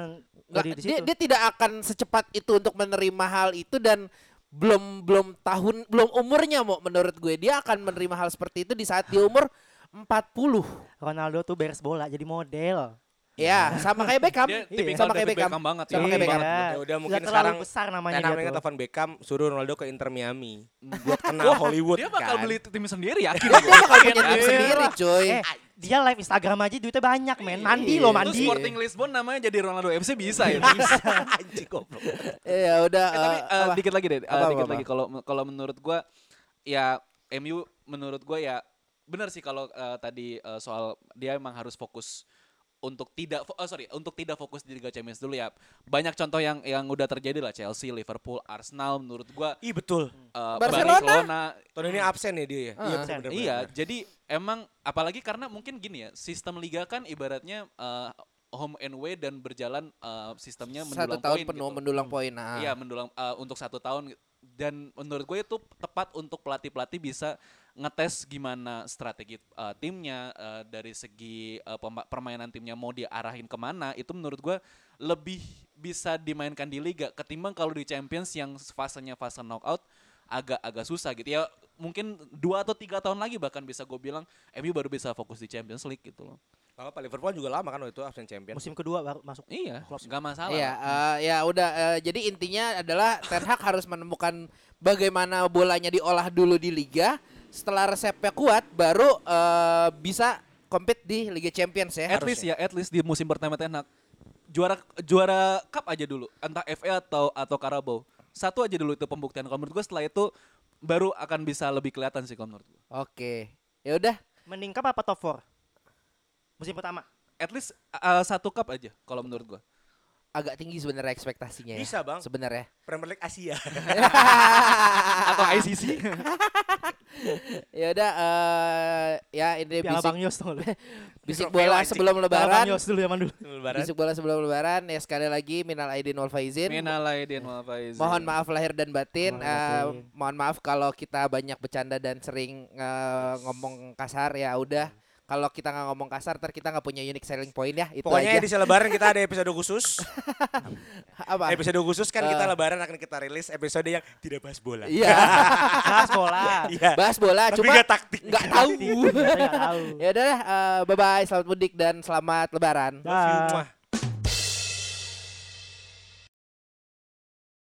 Nggak, jadi di dia, situ. dia tidak akan secepat itu untuk menerima hal itu dan belum belum tahun belum umurnya mau menurut gue dia akan menerima hal seperti itu di saat dia umur 40. Ronaldo tuh beres bola jadi model. Ya, sama kayak Beckham. Dia Iya. tipikal Sama kayak Beckham. Beckham banget Sama ya. kayak Beckham. Iya. Ya udah, mungkin sekarang besar namanya Hag gitu. telepon Beckham suruh Ronaldo ke Inter Miami buat kenal Hollywood Dia bakal kan. beli tim sendiri yakin Dia bakal punya tim sendiri, coy. Eh, dia live Instagram aja duitnya banyak, men. Mandi Iya. loh, Itu mandi. Sporting Lisbon namanya jadi Ronaldo FC bisa ya. Anjing goblok. Eh, ya udah Eh, tapi eh, eh, dikit lagi deh, eh, Apa, dikit apa, lagi kalau kalau menurut gua ya MU menurut gua ya benar sih kalau eh, tadi eh, soal dia emang harus fokus untuk tidak fo- oh, sorry untuk tidak fokus di Liga Champions dulu ya banyak contoh yang yang udah terjadi lah Chelsea Liverpool Arsenal menurut gua Ih betul. eh, Barcelona. Barcelona Tahun ini absen ya dia ya. Ah. Iya betul benar. Iya, jadi emang apalagi karena mungkin gini ya, sistem liga kan ibaratnya uh, home and away dan berjalan uh, sistemnya satu mendulang tahun poin penuh gitu. mendulang poin. Nah. Iya, mendulang uh, untuk satu tahun dan menurut gue itu tepat untuk pelatih-pelatih bisa ngetes gimana strategi uh, timnya uh, dari segi uh, permainan timnya mau diarahin ke mana itu menurut gue lebih bisa dimainkan di liga ketimbang kalau di Champions yang fasenya fase knockout agak-agak susah gitu ya mungkin dua atau tiga tahun lagi bahkan bisa gue bilang MU baru bisa fokus di Champions League gitu loh Kalau Pak Liverpool juga lama kan waktu itu absen champion. Musim kedua baru masuk. iya nggak masalah Iya, eh, ya udah. eh, jadi intinya adalah Ten Hag harus menemukan bagaimana bolanya diolah dulu di liga. Setelah resepnya kuat, baru eh, bisa compete di Liga Champions ya. at least ya at least di musim pertama Ten Hag juara juara cup aja dulu entah FA atau atau Carabao satu aja dulu itu pembuktian kalau menurut gue setelah itu baru akan bisa lebih kelihatan sih kalau menurut gue Oke, ya udah. Mending cup apa top 4? Musim pertama. at least uh, satu cup aja kalau menurut gue Agak tinggi sebenarnya ekspektasinya ya. Bisa, Bang. Sebenarnya. Premier League Asia. atau ICC ya udah eh, ya ini Piala bisik, Bang Yos tuh. bisik bola sebelum Bang lebaran. Yos dulu zaman dulu. Lebaran. Bisik bola sebelum lebaran ya sekali lagi minal aidin wal faizin. Minal aidin wal faizin. Mohon maaf lahir dan batin. Mohon Eh, batin. mohon maaf kalau kita banyak bercanda dan sering eh, ngomong kasar ya udah. Kalau kita nggak ngomong kasar, ntar kita nggak punya unique selling point ya. Itu Pokoknya aja. edisi lebaran kita ada episode khusus. Apa? Episode khusus kan kita Eh. lebaran akan kita rilis episode yang tidak bahas bola. Iya. Bahas bola. Iya. Bahas bola, Tapi cuma nggak taktik. nggak tahu. Saya nggak tahu. ya udah, bye bye, selamat mudik dan selamat lebaran. Muah.